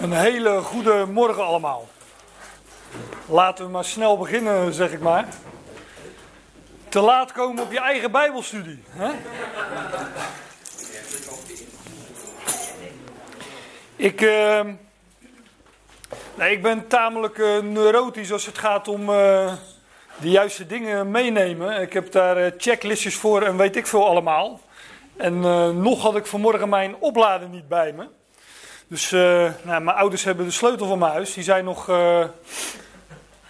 Een hele goede morgen allemaal. Laten we maar snel beginnen, zeg ik maar. Te laat komen op je eigen Bijbelstudie. Hè? Ik, uh, nee, ik ben tamelijk uh, neurotisch als het gaat om uh, de juiste dingen meenemen. Ik heb daar checklistjes voor en weet ik veel allemaal. En nog had ik vanmorgen mijn oplader niet bij me. Dus uh, nou, mijn ouders hebben de sleutel van mijn huis. Die zijn nog uh,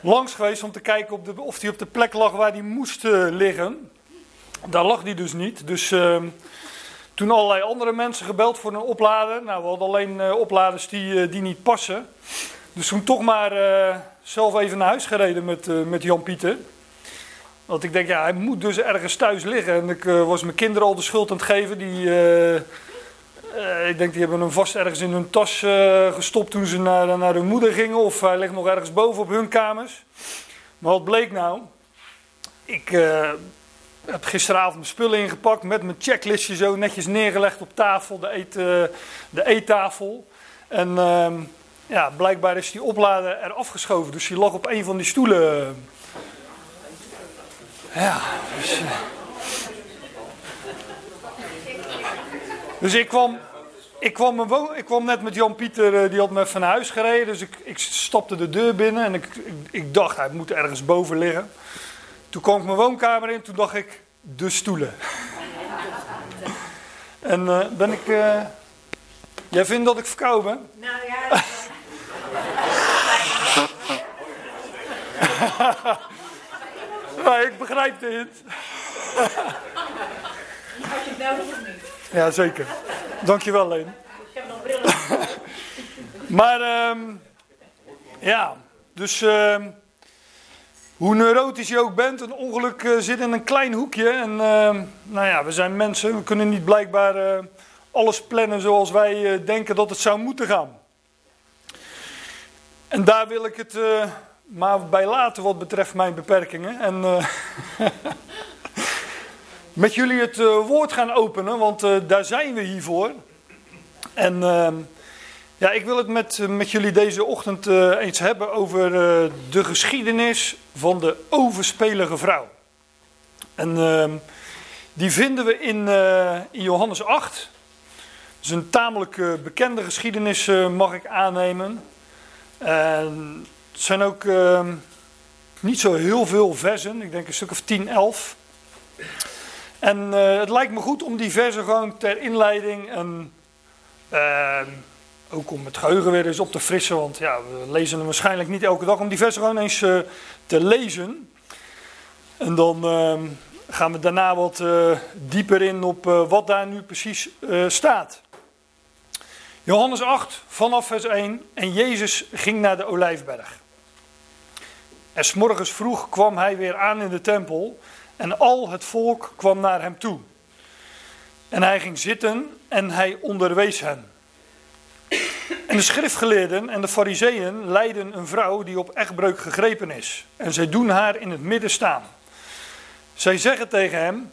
langs geweest om te kijken op de, of die op de plek lag waar die moest uh, liggen. Daar lag die dus niet. Dus ehm, toen allerlei andere mensen gebeld voor een oplader. Nou, we hadden alleen opladers die, die niet passen. Dus toen toch maar zelf even naar huis gereden met, met Jan Pieter. Want ik denk, ja, hij moet dus ergens thuis liggen. En ik was mijn kinderen al de schuld aan het geven. Die uh, ik denk die hebben hem vast ergens in hun tas uh, gestopt toen ze naar, naar hun moeder gingen. Of hij ligt nog ergens boven op hun kamers. Maar wat bleek nou? Ik uh, heb gisteravond mijn spullen ingepakt met mijn checklistje zo netjes neergelegd op tafel, de, eet, de eettafel. En ehm, ja, blijkbaar is die oplader er afgeschoven. Dus die lag op een van die stoelen. Ja, dus... Dus ik kwam, ik kwam, ik kwam net met Jan Pieter, eh, die had me van huis gereden. Dus ik, ik stapte de deur binnen en ik, ik, dacht, hij moet ergens boven liggen. Toen kwam ik mijn woonkamer in, toen dacht ik, de stoelen. en uh, ben ik... Uh, jij vindt dat ik verkouden ben? Nou ja... maar ik begrijp dit. Had je het nodig of niet? Ja, zeker. Dankjewel, Leen. Ik heb nog brillen. maar, um, ja, dus uh, hoe neurotisch je ook bent, een ongeluk uh, zit in een klein hoekje. En uh, nou ja, we zijn mensen, we kunnen niet blijkbaar eh, alles plannen zoals wij denken dat het zou moeten gaan. En daar wil ik het maar bij laten wat betreft mijn beperkingen. En met jullie het uh, woord gaan openen, want uh, daar zijn we hier voor. En uh, ja, ik wil het met, met jullie deze ochtend eens hebben over de geschiedenis van de overspelige vrouw. En ehm, die vinden we in, in Johannes 8. Dat is een tamelijk bekende geschiedenis, mag ik aannemen. En het zijn ook ehm, niet zo heel veel versen, ik denk een stuk of 10, 11. En uh, het lijkt me goed om die versen gewoon ter inleiding uh, ook om het geheugen weer eens op te frissen. Want ja, we lezen hem waarschijnlijk niet elke dag. Om die versen gewoon eens uh, te lezen. En dan ehm, gaan we daarna wat dieper in op wat daar nu precies staat. Johannes 8 vanaf vers 1. En Jezus ging naar de Olijfberg. En s morgens vroeg kwam hij weer aan in de tempel. En al het volk kwam naar hem toe. En hij ging zitten en hij onderwees hen. En de schriftgeleerden en de fariseeën leiden een vrouw die op echtbreuk gegrepen is. En zij doen haar in het midden staan. Zij zeggen tegen hem,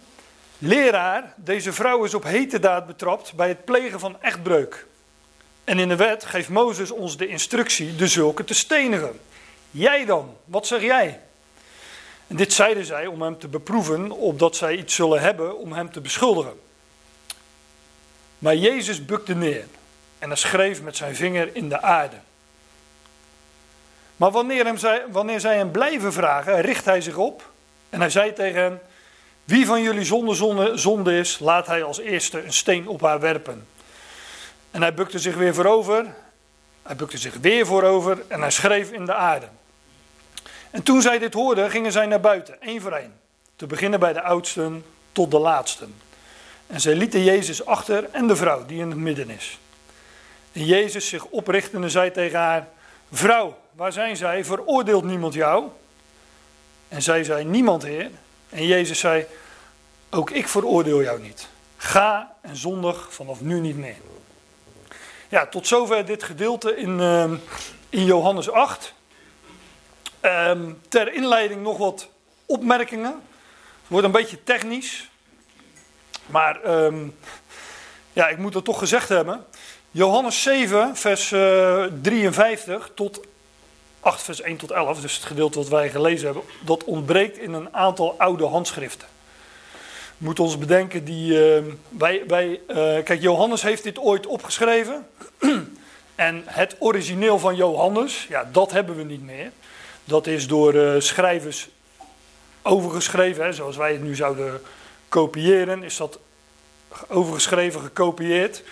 leraar, deze vrouw is op heterdaad betrapt bij het plegen van echtbreuk. En in de wet geeft Mozes ons de instructie de zulke te stenigen. Jij dan, wat zeg jij? En dit zeiden zij om hem te beproeven, opdat zij iets zullen hebben om hem te beschuldigen. Maar Jezus bukte neer en hij schreef met zijn vinger in de aarde. Maar wanneer, hem zij, wanneer zij hem blijven vragen, richt hij zich op en hij zei tegen hen: Wie van jullie zonde, zonde, zonde is, laat hij als eerste een steen op haar werpen. En hij bukte zich weer voorover, hij bukte zich weer voorover en hij schreef in de aarde. En toen zij dit hoorden, gingen zij naar buiten, één voor één. Te beginnen bij de oudsten tot de laatsten. En zij lieten Jezus achter en de vrouw die in het midden is. En Jezus zich oprichtende zei tegen haar: Vrouw, waar zijn zij? Veroordeelt niemand jou? En zij zei: Niemand, Heer. En Jezus zei: Ook ik veroordeel jou niet. Ga en zondig vanaf nu niet meer. Ja, tot zover dit gedeelte in, uh, in Johannes 8. Um, ter inleiding nog wat opmerkingen. Het wordt een beetje technisch. Maar um, ja, ik moet het toch gezegd hebben. Johannes 7, vers uh, 53 tot 8, vers 1 tot 11, dus het gedeelte wat wij gelezen hebben, dat ontbreekt in een aantal oude handschriften. We moeten ons bedenken, die, uh, wij, wij, uh, kijk, Johannes heeft dit ooit opgeschreven. en het origineel van Johannes, ja, dat hebben we niet meer. Dat is door uh, schrijvers overgeschreven, hè, zoals wij het nu zouden kopiëren, is dat overgeschreven, gekopieerd.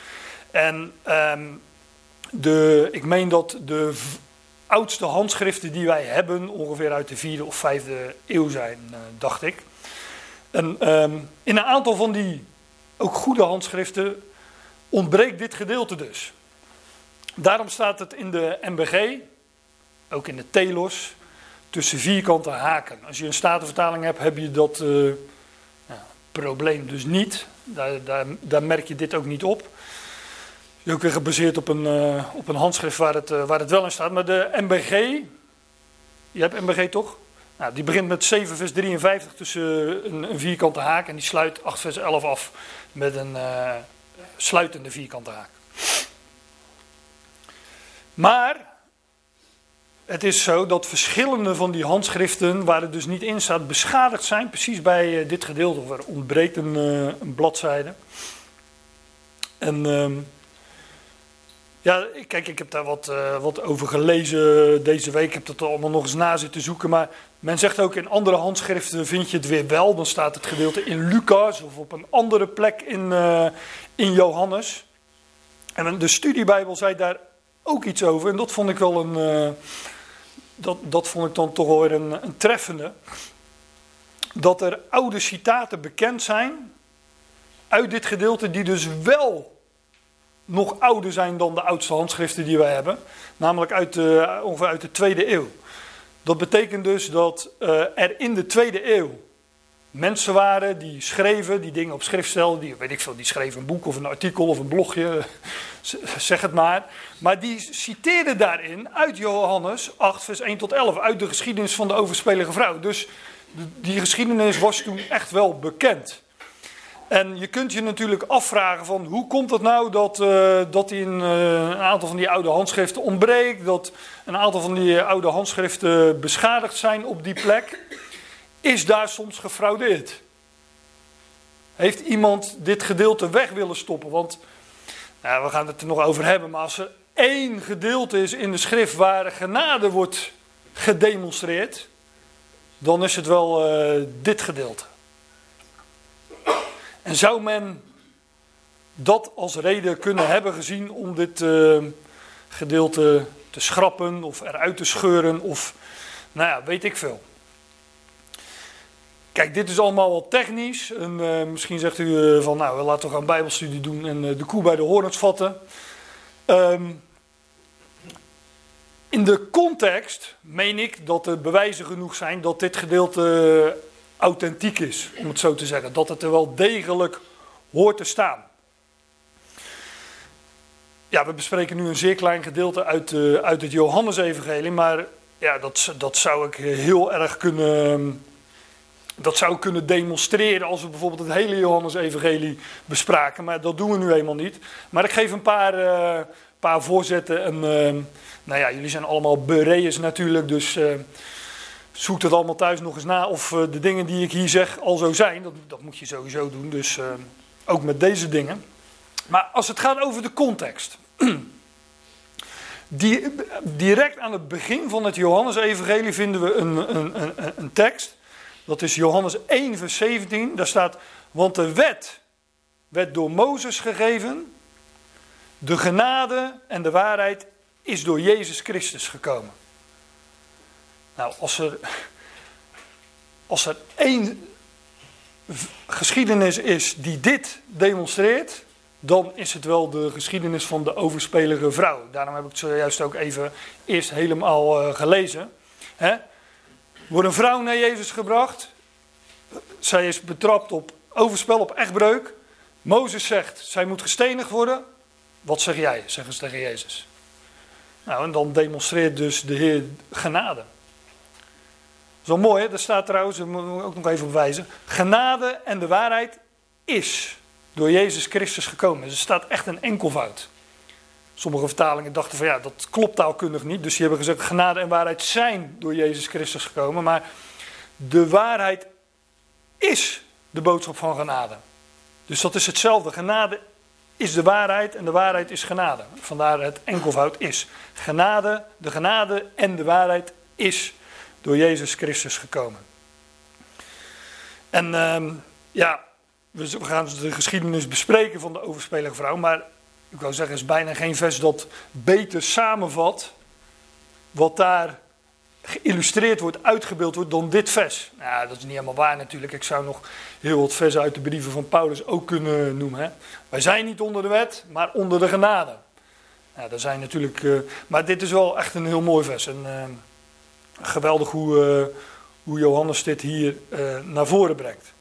En um, de, ik meen dat de oudste handschriften die wij hebben ongeveer uit de vierde of vijfde eeuw zijn, uh, dacht ik. En um, in een aantal van die ook goede handschriften ontbreekt dit gedeelte dus. Daarom staat het in de MBG, ook in de Telos, tussen vierkante haken. Als je een statenvertaling hebt, heb je dat ja, probleem dus niet. Daar, daar, daar, merk je dit ook niet op. is ook weer gebaseerd op een, uh, op een handschrift waar het, uh, waar het wel in staat. Maar de MBG, je hebt MBG toch? Nou, die begint met 7 vers 53 tussen een, een, vierkante haak en die sluit 8 vers 11 af met een sluitende vierkante haak. Maar het is zo dat verschillende van die handschriften, waar het dus niet in staat, beschadigd zijn. Precies bij uh, dit gedeelte, waar ontbreekt een, een bladzijde. En uh, ja, kijk, ik heb daar wat, uh, wat over gelezen deze week. Ik heb dat allemaal nog eens na zitten zoeken. Maar men zegt ook in andere handschriften vind je het weer wel. Dan staat het gedeelte in Lucas of op een andere plek in, in Johannes. En de studiebijbel zei daar ook iets over. En dat vond ik wel een dat, dat vond ik dan toch wel weer een, een treffende. Dat er oude citaten bekend zijn uit dit gedeelte, die dus wel nog ouder zijn dan de oudste handschriften die wij hebben. Namelijk uit de, ongeveer uit de tweede eeuw. Dat betekent dus dat uh, er in de tweede eeuw mensen waren die schreven, die dingen op schrift stelden, die, weet ik veel, die schreven een boek of een artikel of een blogje, zeg het maar. Maar die citeerden daarin uit Johannes 8, vers 1 tot 11, uit de geschiedenis van de overspelige vrouw. Dus die geschiedenis was toen echt wel bekend. En je kunt je natuurlijk afvragen van hoe komt het nou dat, uh, dat in uh, een aantal van die oude handschriften ontbreekt, dat een aantal van die oude handschriften beschadigd zijn op die plek. Is daar soms gefraudeerd? Heeft iemand dit gedeelte weg willen stoppen? Want we gaan het er nog over hebben, maar als er één gedeelte is in de schrift waar genade wordt gedemonstreerd, dan is het wel uh, dit gedeelte. En zou men dat als reden kunnen hebben gezien om dit uh, gedeelte te schrappen of eruit te scheuren of, nou ja, weet ik veel. Kijk, dit is allemaal wat technisch. En, uh, misschien zegt u uh, van, nou, laten we gaan bijbelstudie doen en uh, de koe bij de horens vatten. Um, in de context meen ik dat er bewijzen genoeg zijn dat dit gedeelte authentiek is, om het zo te zeggen. Dat het er wel degelijk hoort te staan. Ja, we bespreken nu een zeer klein gedeelte uit, uit het Johannesevangelie, maar ja, dat, dat zou ik heel erg kunnen dat zou kunnen demonstreren als we bijvoorbeeld het hele Johannes-evangelie bespraken. Maar dat doen we nu eenmaal niet. Maar ik geef een paar, uh, paar voorzetten. En, uh, nou ja, jullie zijn allemaal bereërs natuurlijk, dus uh, zoek het allemaal thuis nog eens na. Of de dingen die ik hier zeg al zo zijn. Dat, dat moet je sowieso doen, dus ook met deze dingen. Maar als het gaat over de context. Die, direct aan het begin van het Johannes-evangelie vinden we een, een, een, een tekst dat is Johannes 1, vers 17. Daar staat: Want de wet werd door Mozes gegeven. De genade en de waarheid is door Jezus Christus gekomen. Nou, als er, als er één geschiedenis is die dit demonstreert, dan is het wel de geschiedenis van de overspelige vrouw. Daarom heb ik het zojuist ook even eerst helemaal uh, gelezen. Hè? Wordt een vrouw naar Jezus gebracht. Zij is betrapt op overspel, op echtbreuk. Mozes zegt, zij moet gestenigd worden. Wat zeg jij? Zeggen ze tegen Jezus. Nou, en dan demonstreert dus de Heer genade. Zo mooi, hè? Dat staat trouwens, daar moet ik ook nog even op wijzen. Genade en de waarheid is door Jezus Christus gekomen. Er staat echt een enkelvoud. Sommige vertalingen dachten van ja, dat klopt taalkundig niet. Dus die hebben gezegd, genade en waarheid zijn door Jezus Christus gekomen. Maar de waarheid is de boodschap van genade. Dus dat is hetzelfde. Genade is de waarheid en de waarheid is genade. Vandaar het enkelvoud is. Genade, de genade en de waarheid is door Jezus Christus gekomen. En ehm, ja, we gaan de geschiedenis bespreken van de overspelige vrouw. Maar ik wou zeggen, is bijna geen vers dat beter samenvat wat daar geïllustreerd wordt, uitgebeeld wordt dan dit vers. Nou, dat is niet helemaal waar natuurlijk. Ik zou nog heel wat versen uit de brieven van Paulus ook kunnen noemen. Hè. Wij zijn niet onder de wet, maar onder de genade. Nou, dat zijn natuurlijk, uh, maar dit is wel echt een heel mooi vers. En uh, geweldig hoe, uh, hoe Johannes dit hier naar voren brengt.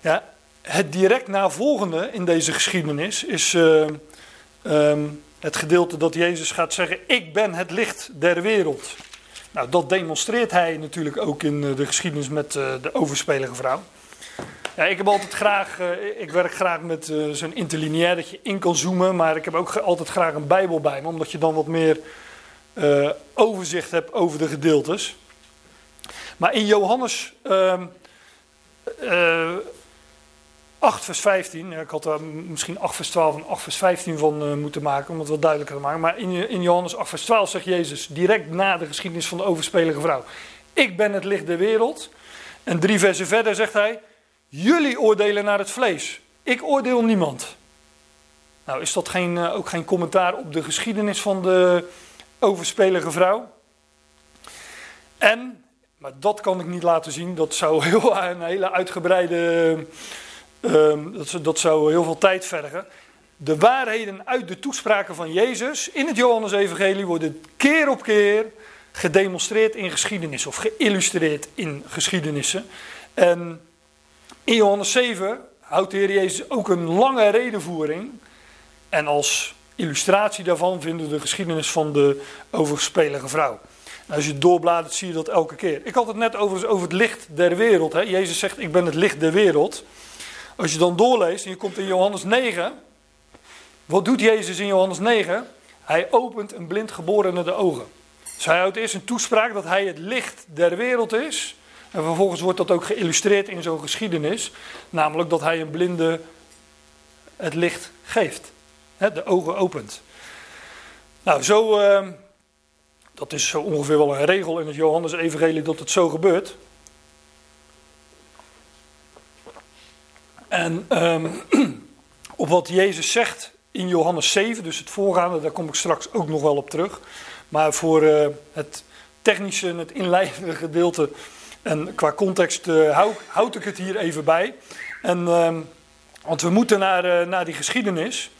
Ja, het direct navolgende in deze geschiedenis is um, het gedeelte dat Jezus gaat zeggen: Ik ben het licht der wereld. Nou, dat demonstreert hij natuurlijk ook in eh, de geschiedenis met uh, de overspelige vrouw. Ja, ik heb altijd graag, ik werk graag met zo'n interlineair dat je in kan zoomen, maar ik heb ook altijd graag een Bijbel bij me, omdat je dan wat meer overzicht hebt over de gedeeltes. Maar in Johannes ehm, 8 vers 15, ik had er misschien 8 vers 12 en 8 vers 15 van uh, moeten maken, om het wat duidelijker te maken. Maar in, in Johannes 8 vers 12 zegt Jezus, direct na de geschiedenis van de overspelige vrouw, ik ben het licht der wereld. En drie versen verder zegt hij, jullie oordelen naar het vlees, ik oordeel niemand. Nou, is dat geen, uh, ook geen commentaar op de geschiedenis van de overspelige vrouw? En, maar dat kan ik niet laten zien, dat zou heel, een hele uitgebreide Um, dat, dat zou heel veel tijd vergen. De waarheden uit de toespraken van Jezus in het Johannes-evangelie worden keer op keer gedemonstreerd in geschiedenis of geïllustreerd in geschiedenissen. En in Johannes 7 houdt de Heer Jezus ook een lange redenvoering. En als illustratie daarvan vinden we de geschiedenis van de overspelige vrouw. als je doorbladert zie je dat elke keer. Ik had het net over, over het licht der wereld. Hè. Jezus zegt, ik ben het licht der wereld. Als je dan doorleest en je komt in Johannes 9. Wat doet Jezus in Johannes 9? Hij opent een blind geborene de ogen. Dus hij houdt eerst een toespraak dat hij het licht der wereld is. En vervolgens wordt dat ook geïllustreerd in zo'n geschiedenis. Namelijk dat hij een blinde het licht geeft. de ogen opent. Nou, zo, uh, dat is zo ongeveer wel een regel in het Johannes-evangelie dat het zo gebeurt. En um, op wat Jezus zegt in Johannes 7, dus het voorgaande, daar kom ik straks ook nog wel op terug. Maar voor uh, het technische, het inleidende gedeelte en qua context uh, hou, houd ik het hier even bij. En, uh, want we moeten naar, uh, naar die geschiedenis.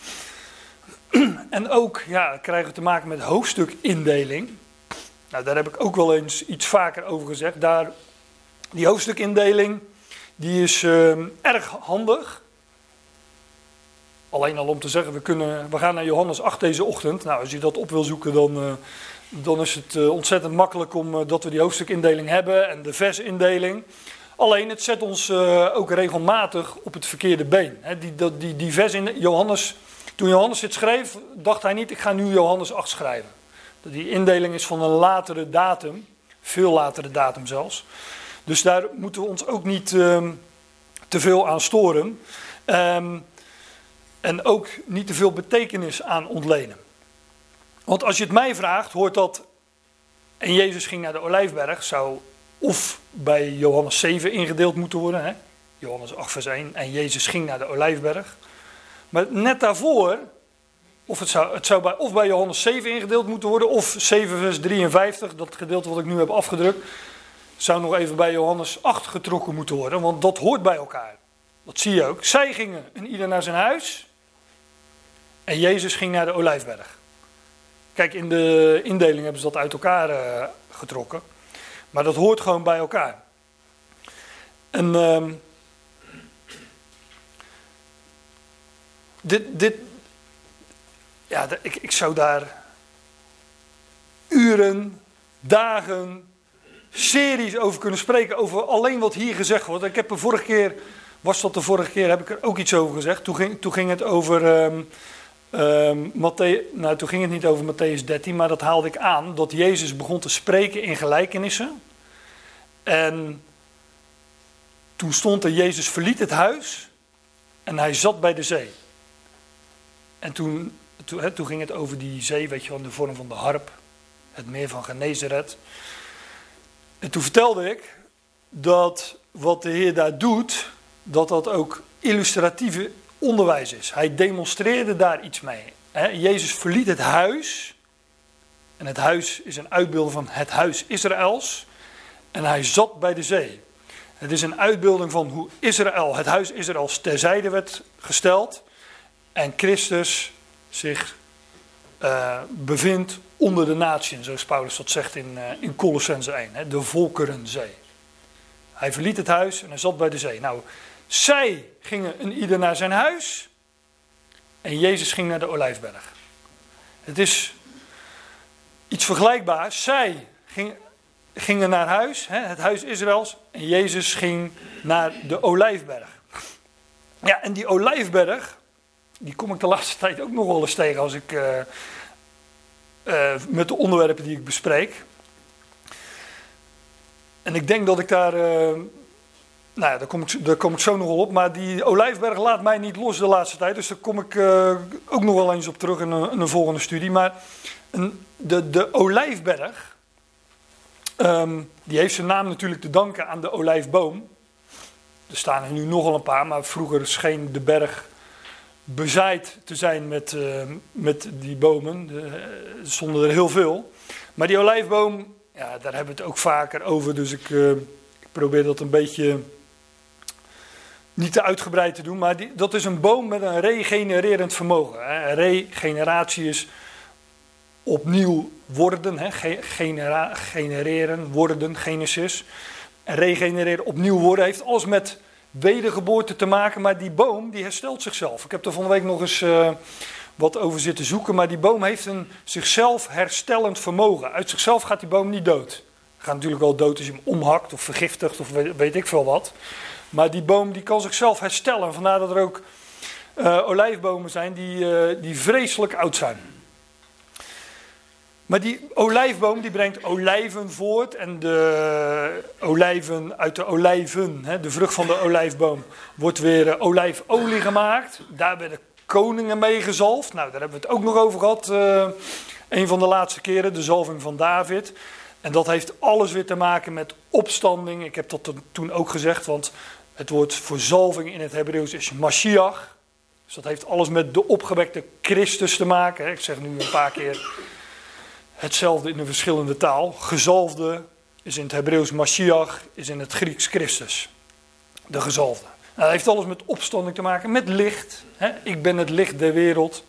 en ook ja, krijgen we te maken met hoofdstukindeling. Nou, daar heb ik ook wel eens iets vaker over gezegd. Daar, die hoofdstukindeling die is uh, erg handig. Alleen al om te zeggen, we, kunnen, we gaan naar Johannes 8 deze ochtend. Nou, als je dat op wil zoeken, dan, uh, dan is het uh, ontzettend makkelijk om, uh, dat we die hoofdstukindeling hebben en de versindeling. Alleen, het zet ons ook regelmatig op het verkeerde been. Die, die, die vers in Johannes, toen Johannes dit schreef, dacht hij niet, ik ga nu Johannes 8 schrijven. Die indeling is van een latere datum, veel latere datum zelfs. Dus daar moeten we ons ook niet um, te veel aan storen. Um, en ook niet te veel betekenis aan ontlenen. Want als je het mij vraagt, hoort dat. En Jezus ging naar de Olijfberg, zou of bij Johannes 7 ingedeeld moeten worden. Hè? Johannes 8, vers 1. En Jezus ging naar de Olijfberg. Maar net daarvoor, of het zou, het zou bij, of bij Johannes 7 ingedeeld moeten worden, of 7, vers 53, dat gedeelte wat ik nu heb afgedrukt zou nog even bij Johannes 8 getrokken moeten worden, want dat hoort bij elkaar. Dat zie je ook. Zij gingen en ieder naar zijn huis en Jezus ging naar de Olijfberg. Kijk, in de indeling hebben ze dat uit elkaar uh, getrokken, maar dat hoort gewoon bij elkaar. En uh, dit, dit, ja, ik, ik zou daar uren, dagen, series over kunnen spreken, over alleen wat hier gezegd wordt. Ik heb de vorige keer, was dat de vorige keer, heb ik er ook iets over gezegd. Toen ging, toen ging het over um, Um, nou, toen ging het niet over Matthäus 13, maar dat haalde ik aan dat Jezus begon te spreken in gelijkenissen. En toen stond er, Jezus verliet het huis en hij zat bij de zee. En toen, toen, toen ging het over die zee, weet je wel, in de vorm van de harp, het meer van Genezeret. En toen vertelde ik dat wat de Heer daar doet, dat dat ook illustratieve onderwijs is. Hij demonstreerde daar iets mee. Jezus verliet het huis. En het huis is een uitbeelding van het huis Israëls. En hij zat bij de zee. Het is een uitbeelding van hoe Israël, het huis Israëls, terzijde werd gesteld. En Christus zich uh, bevindt onder de natieën, zoals Paulus dat zegt in, uh, in Colossense 1, hè, de volkerenzee. Hij verliet het huis en hij zat bij de zee. Nou, zij gingen een ieder naar zijn huis en Jezus ging naar de Olijfberg. Het is iets vergelijkbaars. Zij gingen naar huis, het huis Israëls, en Jezus ging naar de Olijfberg. Ja, en die Olijfberg, die kom ik de laatste tijd ook nog wel eens tegen als ik uh, uh, met de onderwerpen die ik bespreek. En ik denk dat ik daar uh, nou ja, daar kom, ik, daar kom ik zo nog wel op. Maar die Olijfberg laat mij niet los de laatste tijd. Dus daar kom ik ook nog wel eens op terug in een, een volgende studie. Maar de, de Olijfberg, um, die heeft zijn naam natuurlijk te danken aan de olijfboom. Er staan er nu nogal een paar, maar vroeger scheen de berg bezaaid te zijn met, uh, met die bomen. er stonden er heel veel. Maar die olijfboom, ja, daar hebben we het ook vaker over. Dus ik, uh, ik probeer dat een beetje niet te uitgebreid te doen, maar die, dat is een boom met een regenererend vermogen. Regeneratie is opnieuw worden, hè. Genereren, worden, genesis. En regenereren, opnieuw worden, heeft alles met wedergeboorte te maken, maar die boom die herstelt zichzelf. Ik heb er van week nog eens uh, wat over zitten zoeken, maar die boom heeft een zichzelf herstellend vermogen. Uit zichzelf gaat die boom niet dood. Gaat natuurlijk wel dood als je hem omhakt of vergiftigt of weet, ik veel wat. Maar die boom die kan zichzelf herstellen. Vandaar dat er ook uh, olijfbomen zijn die, uh, die vreselijk oud zijn. Maar die olijfboom die brengt olijven voort. En de olijven uit de olijven, hè, de vrucht van de olijfboom, wordt weer uh, olijfolie gemaakt. Daar werden koningen mee gezalfd. Nou, daar hebben we het ook nog over gehad. een van de laatste keren, de zalving van David. En dat heeft alles weer te maken met opstanding. Ik heb dat toen ook gezegd, want het woord verzalving in het Hebreeuws is Mashiach. Dus dat heeft alles met de opgewekte Christus te maken. Ik zeg nu een paar keer hetzelfde in een verschillende taal. Gezalfde is in het Hebreeuws Mashiach, is in het Grieks Christus. De gezalfde. Nou, dat heeft alles met opstanding te maken, met licht. Ik ben het licht der wereld.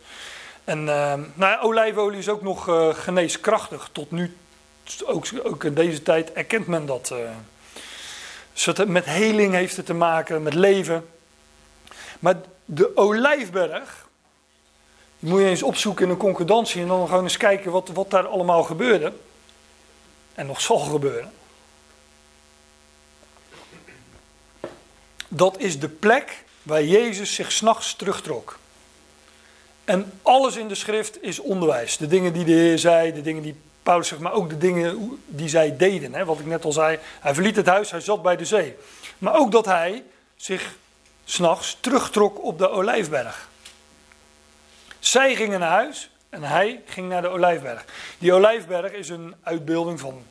En uh, nou, olijfolie is ook nog uh, geneeskrachtig. Tot nu, ook, ook, in deze tijd, erkent men dat. Uh, dus met heling heeft het te maken, met leven. Maar de olijfberg, die moet je eens opzoeken in een concordantie en dan gewoon eens kijken wat, wat daar allemaal gebeurde. En nog zal gebeuren. Dat is de plek waar Jezus zich s'nachts terugtrok. En alles in de schrift is onderwijs. De dingen die de Heer zei, de dingen die Paulus zegt, maar ook de dingen die zij deden. Hè? Wat ik net al zei, hij verliet het huis, hij zat bij de zee. Maar ook dat hij zich s'nachts terugtrok op de Olijfberg. Zij gingen naar huis en hij ging naar de Olijfberg. Die Olijfberg is een uitbeelding van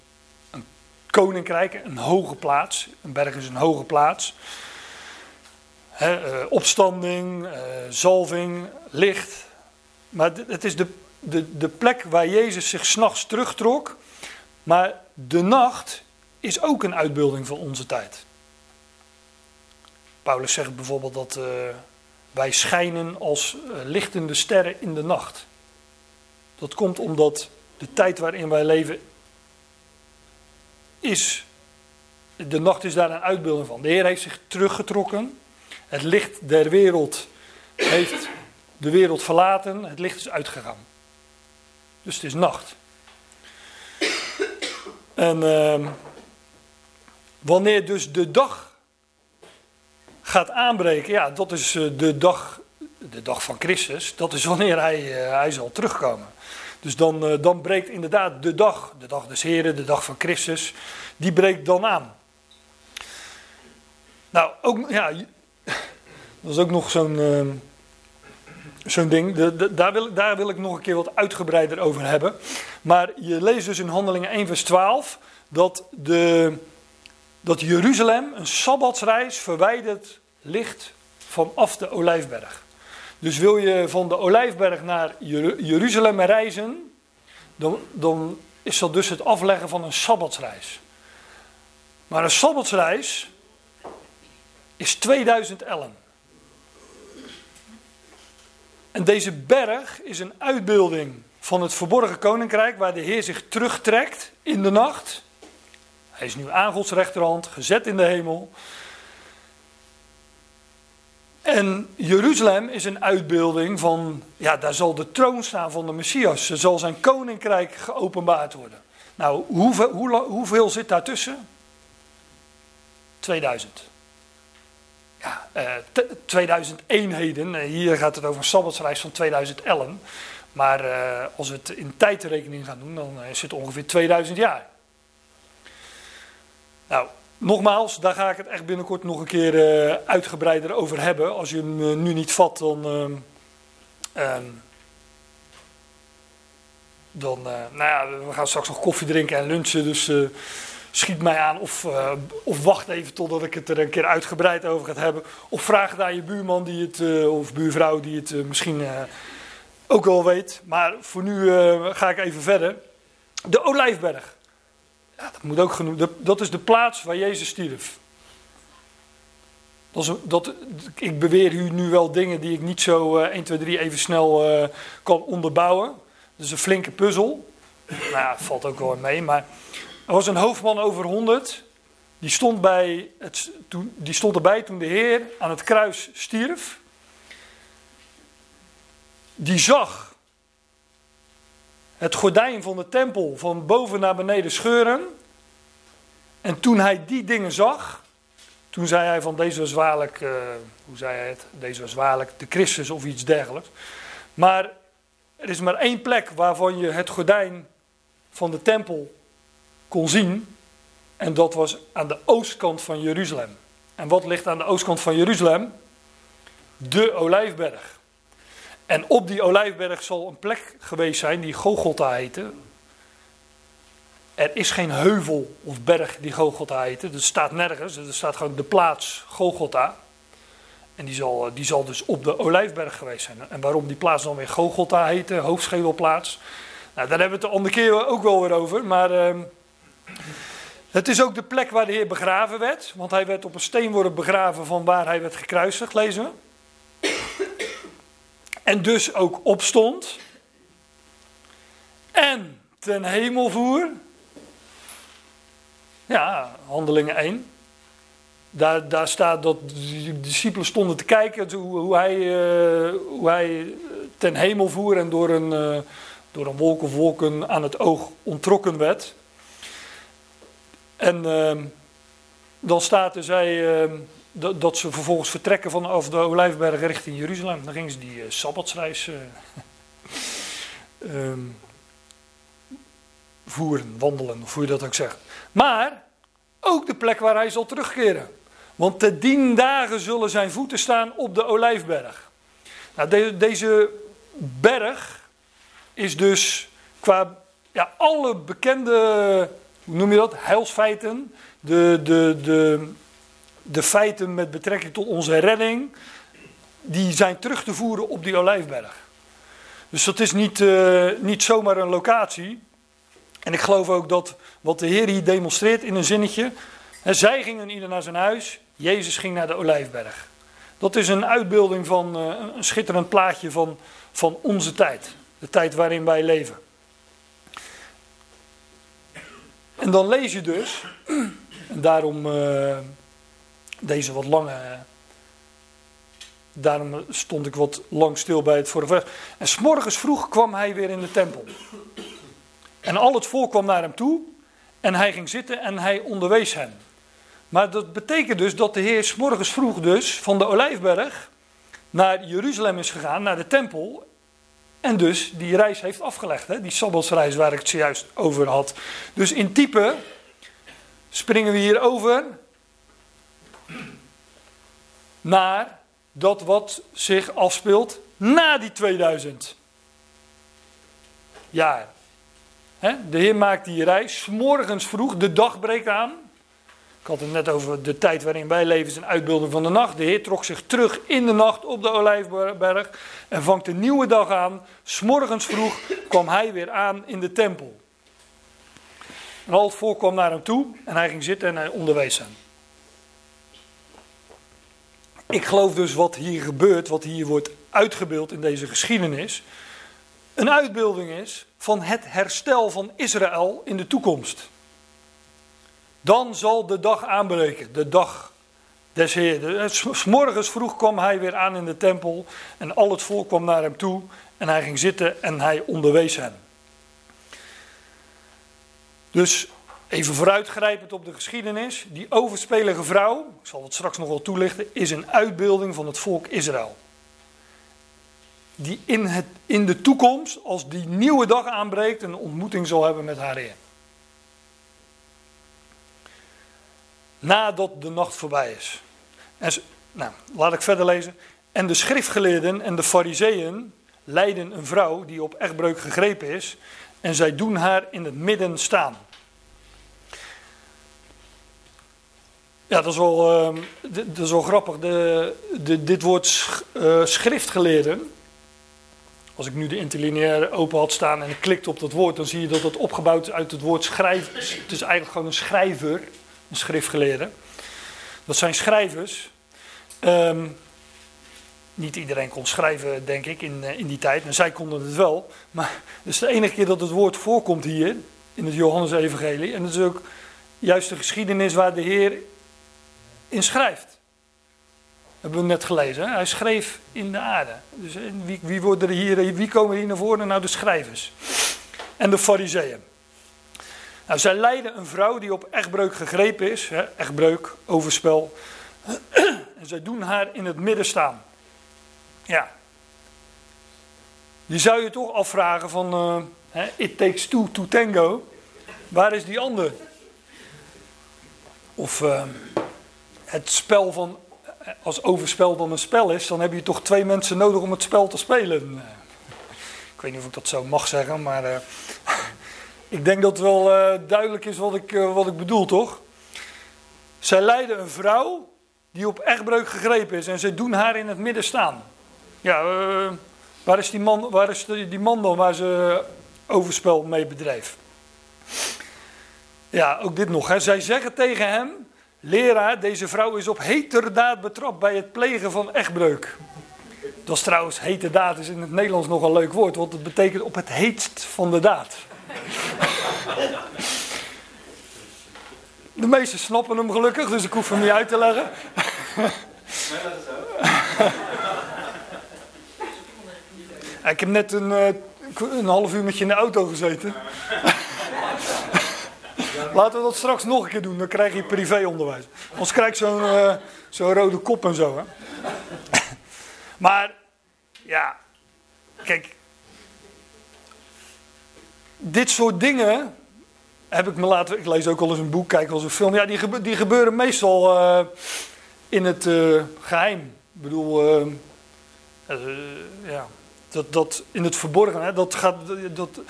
een koninkrijk, een hoge plaats. Een berg is een hoge plaats. He, uh, opstanding, uh, zalving, licht. Maar het is de de, de plek waar Jezus zich s'nachts terugtrok. Maar de nacht is ook een uitbeelding van onze tijd. Paulus zegt bijvoorbeeld dat uh, wij schijnen als uh, lichtende sterren in de nacht. Dat komt omdat de tijd waarin wij leven is. De nacht is daar een uitbeelding van. De Heer heeft zich teruggetrokken. Het licht der wereld heeft de wereld verlaten. Het licht is uitgegaan. Dus het is nacht. En uh, wanneer dus de dag gaat aanbreken, ja, dat is uh, de dag de dag van Christus, dat is wanneer hij, hij zal terugkomen. Dus dan, dan breekt inderdaad de dag, de dag des Heren, de dag van Christus, die breekt dan aan. Nou, ook, ja, dat is ook nog zo'n zo'n ding. Daar, wil, daar wil ik nog een keer wat uitgebreider over hebben. Maar je leest dus in Handelingen 1 vers 12 dat, de, dat Jeruzalem een sabbatsreis verwijderd ligt vanaf de Olijfberg. Dus wil je van de Olijfberg naar Jeruzalem reizen, dan, dan is dat dus het afleggen van een sabbatsreis. Maar een sabbatsreis is 2000 ellen. En deze berg is een uitbeelding van het verborgen koninkrijk waar de Heer zich terugtrekt in de nacht. Hij is nu aan Gods rechterhand, gezet in de hemel. En Jeruzalem is een uitbeelding van, ja, daar zal de troon staan van de Messias. Er zal zijn koninkrijk geopenbaard worden. Nou, hoeveel, hoe, hoeveel zit daartussen? 2000 ja, uh, 2000 eenheden. Eh, hier gaat het over een sabbatsreis van 2000 ellen. Maar uh, als we het in tijdrekening gaan doen, dan is het ongeveer 2000 jaar. Nou, nogmaals, daar ga ik het echt binnenkort nog een keer uh, uitgebreider over hebben. Als je hem nu niet vat, dan. Um, dan, nou ja, we gaan straks nog koffie drinken en lunchen. Dus schiet mij aan of, of wacht even totdat ik het er een keer uitgebreid over ga hebben. Of vraag het aan je buurman die het, of buurvrouw die het misschien ook wel weet. Maar voor nu ga ik even verder. De Olijfberg. Ja, dat moet ook genoemd. Dat is de plaats waar Jezus stierf. Dat dat, ik beweer u nu wel dingen die ik niet zo 1, 2, 3 even snel kan onderbouwen. Dat is een flinke puzzel. Nou valt ook wel mee. Maar er was een hoofdman over 100. Die stond, bij het, toen, die stond erbij toen de Heer aan het kruis stierf. Die zag het gordijn van de tempel van boven naar beneden scheuren. En toen hij die dingen zag, toen zei hij van deze was waarlijk, uh, hoe zei hij het? Deze was waarlijk de Christus of iets dergelijks. Maar er is maar één plek waarvan je het gordijn van de tempel kon zien. En dat was aan de oostkant van Jeruzalem. En wat ligt aan de oostkant van Jeruzalem? De Olijfberg. En op die Olijfberg zal een plek geweest zijn die Gogolta heette. Er is geen heuvel of berg die Gogolta heette. Dat staat nergens. Er staat gewoon de plaats Gogolta. En die zal, die zal dus op de Olijfberg geweest zijn. En waarom die plaats dan weer Gogolta heette, hoofdschedelplaats. Nou, daar hebben we het de andere keer ook wel weer over. Maar uh, het is ook de plek waar de Heer begraven werd, want hij werd op een steenworp begraven van waar hij werd gekruisigd, lezen we. En dus ook opstond. En ten hemel voer. Ja, handelingen 1. Daar, daar staat dat de discipelen stonden te kijken hoe, hoe hij, uh, hoe hij ten hemel voer en door een, uh, door een wolk of wolken aan het oog ontrokken werd. En uh, dan staat er zij, uh, dat, dat, ze vervolgens vertrekken vanaf de Olijfberg richting Jeruzalem. Dan gingen ze die uh, sabbatsreis uh, voeren, wandelen, of hoe je dat ook zegt. Maar ook de plek waar hij zal terugkeren. Want te dien dagen zullen zijn voeten staan op de Olijfberg. Nou, de, deze berg is dus qua ja, alle bekende hoe noem je dat? Heilsfeiten. De, de, de, de feiten met betrekking tot onze redding. Die zijn terug te voeren op die olijfberg. Dus dat is niet, uh, niet zomaar een locatie. En ik geloof ook dat wat de Heer hier demonstreert in een zinnetje. Hè, zij gingen ieder naar zijn huis. Jezus ging naar de olijfberg. Dat is een uitbeelding van uh, een schitterend plaatje van, van onze tijd. De tijd waarin wij leven. En dan lees je dus, en daarom uh, deze wat lange, daarom stond ik wat lang stil bij het vorige vers. En s'morgens vroeg kwam hij weer in de tempel. En al het volk kwam naar hem toe en hij ging zitten en hij onderwees hen. Maar dat betekent dus dat de Heer s'morgens vroeg dus van de Olijfberg naar Jeruzalem is gegaan, naar de tempel. En dus die reis heeft afgelegd, hè? die Sabbatsreis waar ik het zojuist over had. Dus in type springen we hier over naar dat wat zich afspeelt na die 2000 jaar. De Heer maakt die reis, morgens vroeg, de dag breekt aan. Ik had het net over de tijd waarin wij leven, is een uitbeelding van de nacht. De Heer trok zich terug in de nacht op de Olijfberg en vangt een nieuwe dag aan. S morgens vroeg kwam hij weer aan in de tempel. En al het volk kwam naar hem toe en hij ging zitten en hij onderwees hen. Ik geloof dus wat hier gebeurt, wat hier wordt uitgebeeld in deze geschiedenis, een uitbeelding is van het herstel van Israël in de toekomst. Dan zal de dag aanbreken, de dag des Heeren. S morgens vroeg kwam hij weer aan in de tempel en al het volk kwam naar hem toe en hij ging zitten en hij onderwees hen. Dus even vooruitgrijpend op de geschiedenis, die overspelige vrouw, ik zal het straks nog wel toelichten, is een uitbeelding van het volk Israël die in, het, in de toekomst, als die nieuwe dag aanbreekt, een ontmoeting zal hebben met haar Heer. Nadat de nacht voorbij is. En, nou, laat ik verder lezen. En de schriftgeleerden en de fariseeën leiden een vrouw die op echtbreuk gegrepen is. En zij doen haar in het midden staan. Ja, dat is wel, uh, dat is wel grappig. De, de, dit woord uh, schriftgeleerden als ik nu de interlineaire open had staan en ik klikte op dat woord, dan zie je dat het opgebouwd is uit het woord schrijf. Het is eigenlijk gewoon een schrijver, een schriftgeleerde. Dat zijn schrijvers. Um, niet iedereen kon schrijven, denk ik, in, eh, in die tijd. En zij konden het wel. Maar het is de enige keer dat het woord voorkomt hier, in het Johannes-evangelie. En het is ook juist de geschiedenis waar de Heer in schrijft hebben we net gelezen. Hij schreef in de aarde. Dus eh, wie, wie, worden hier, wie komen hier naar voren? Nou, de schrijvers. En de fariseeën. Nou, zij leiden een vrouw die op echtbreuk gegrepen is. Hè, echtbreuk, overspel. en zij doen haar in het midden staan. Ja. Je zou je toch afvragen van... Uh, it takes two to tango. Waar is die ander? Of uh, het spel van als overspel dan een spel is, dan heb je toch twee mensen nodig om het spel te spelen. Ik weet niet of ik dat zo mag zeggen, maar uh, ik denk dat het wel uh, duidelijk is wat ik, uh, wat ik bedoel, toch? Zij leiden een vrouw die op echtbreuk gegrepen is en zij doen haar in het midden staan. Ja, waar is, die man, waar is die, die man dan waar ze overspel mee bedrijf? Ja, ook dit nog. Hè. Zij zeggen tegen hem, Leraar, deze vrouw is op heterdaad betrapt bij het plegen van echtbreuk. Dat is trouwens, heterdaad is in het Nederlands nog een leuk woord, want het betekent op het heetst van de daad. De meesten snappen hem gelukkig, dus ik hoef hem niet uit te leggen. Ik heb net een, eh, een half uur met je in de auto gezeten. Laten we dat straks nog een keer doen, dan krijg je privéonderwijs. Anders krijg je zo'n uh, zo rode kop en zo. Hè? maar, ja, kijk. Dit soort dingen heb ik me laten. Ik lees ook al eens een boek, kijk wel eens een film. Ja, die, die gebeuren meestal uh, in het uh, geheim. Ik bedoel, ja, dat, dat in het verborgen. Hè, dat gaat, dat,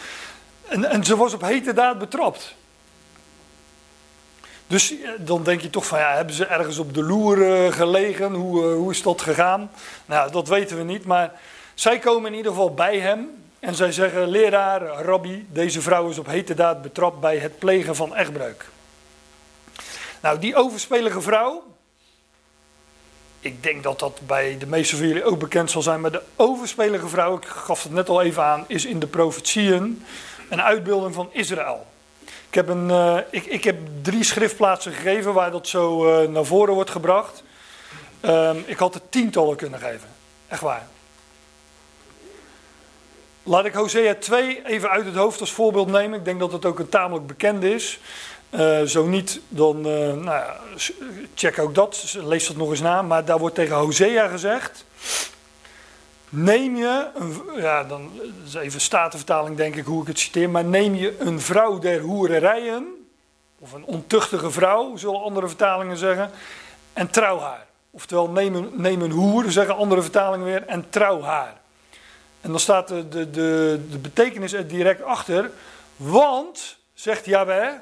en, en ze was op hete daad betrapt. Dus eh, dan denk je toch van ja, hebben ze ergens op de loer eh, gelegen? Hoe, eh, hoe is dat gegaan? Nou, dat weten we niet. Maar zij komen in ieder geval bij hem. En zij zeggen: Leraar, rabbi, deze vrouw is op hete daad betrapt bij het plegen van echtbreuk. Nou, die overspelige vrouw. Ik denk dat dat bij de meeste van jullie ook bekend zal zijn. Maar de overspelige vrouw, ik gaf het net al even aan, is in de profetieën een uitbeelding van Israël. Ik heb, een, uh, ik, ik heb drie schriftplaatsen gegeven waar dat zo uh, naar voren wordt gebracht. Um, ik had er tientallen kunnen geven. Echt waar. Laat ik Hosea 2 even uit het hoofd als voorbeeld nemen. Ik denk dat het ook een tamelijk bekend is. Uh, zo niet, dan nou check ook dat. Lees dat nog eens na. Maar daar wordt tegen Hosea gezegd. Neem je, een, ja, dan is even statenvertaling denk ik hoe ik het citeer, maar neem je een vrouw der hoererijen, of een ontuchtige vrouw, zullen andere vertalingen zeggen, en trouw haar. Oftewel, neem een, neem een hoer, zeggen andere vertalingen weer, en trouw haar. En dan staat de, de, de, betekenis er direct achter, want, zegt Yahweh,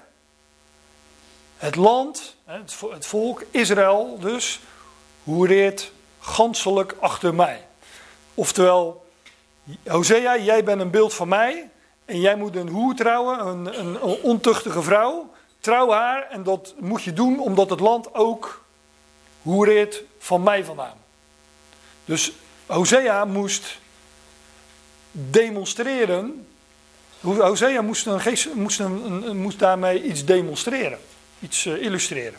het land, het volk, Israël dus, hoereert ganselijk achter mij. Oftewel, Hosea, jij bent een beeld van mij en jij moet een hoer trouwen, een, een, ontuchtige vrouw. Trouw haar en dat moet je doen omdat het land ook hoereert van mij vandaan. Dus Hosea moest demonstreren. Hosea moest, een geest, moest, een, moest daarmee iets demonstreren, iets uh, illustreren.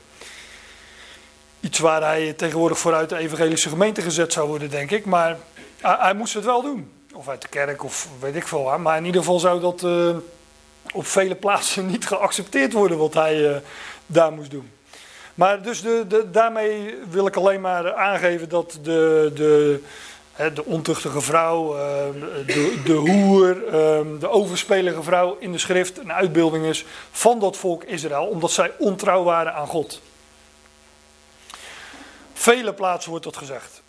Iets waar hij tegenwoordig vooruit de evangelische gemeente gezet zou worden, denk ik. Maar hij, moest het wel doen. Of uit de kerk, of weet ik veel waar. Maar in ieder geval zou dat uh, op vele plaatsen niet geaccepteerd worden wat hij uh, daar moest doen. Maar dus de, daarmee wil ik alleen maar aangeven dat de, de, de ontuchtige vrouw, uh, de, de hoer, de overspelige vrouw in de schrift een uitbeelding is van dat volk Israël, omdat zij ontrouw waren aan God. Vele plaatsen wordt dat gezegd.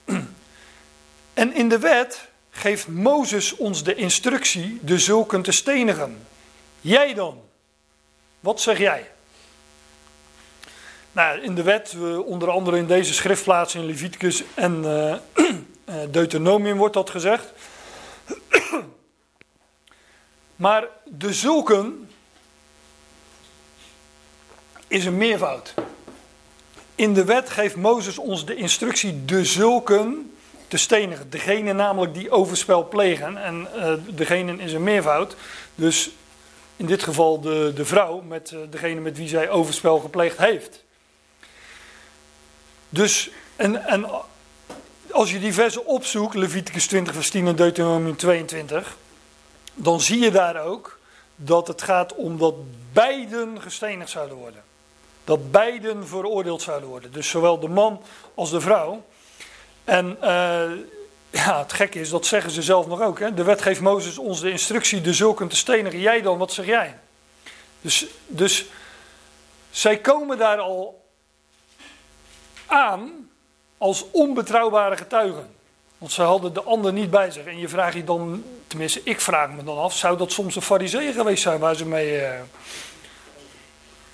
En in de wet geeft Mozes ons de instructie de zulken te stenigen. Jij dan? Wat zeg jij? Nou, in de wet, onder andere in deze schriftplaatsen in Leviticus en uh, Deuteronomium wordt dat gezegd. Maar de zulken is een meervoud. In de wet geeft Mozes ons de instructie de zulken te stenigen. Degene namelijk die overspel plegen. En uh, degene is een meervoud. Dus in dit geval de, de vrouw met uh, degene met wie zij overspel gepleegd heeft. Dus, en, en als je die versen opzoekt, Leviticus 20 vers 10 en Deuteronomium 22, dan zie je daar ook dat het gaat om dat beiden gestenigd zouden worden. Dat beiden veroordeeld zouden worden. Dus zowel de man als de vrouw. En uh, ja, het gekke is, dat zeggen ze zelf nog ook. Hè? De wet geeft Mozes ons de instructie de zulken te stenigen. Jij dan, wat zeg jij? Dus, dus zij komen daar al aan als onbetrouwbare getuigen. Want ze hadden de ander niet bij zich. En je vraagt je dan, tenminste ik vraag me dan af, zou dat soms een fariseer geweest zijn waar ze mee uh,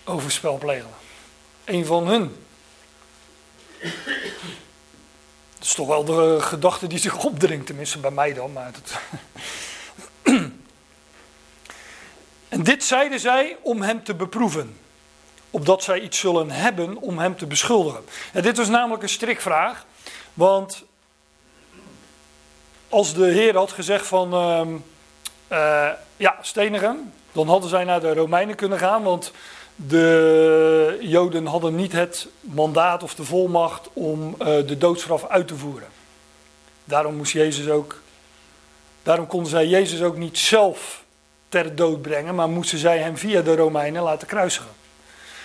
overspel plegen? Een van hun. Dat is toch wel de gedachte die zich opdringt, tenminste bij mij dan. Maar en dit zeiden zij om hem te beproeven. Opdat zij iets zullen hebben om hem te beschuldigen. En dit was namelijk een strikvraag. Want als de Heer had gezegd van uh, ja, stenigen, dan hadden zij naar de Romeinen kunnen gaan. Want de Joden hadden niet het mandaat of de volmacht om uh, de doodstraf uit te voeren. Daarom moest Jezus ook. Daarom konden zij Jezus ook niet zelf ter dood brengen, maar moesten zij hem via de Romeinen laten kruisigen.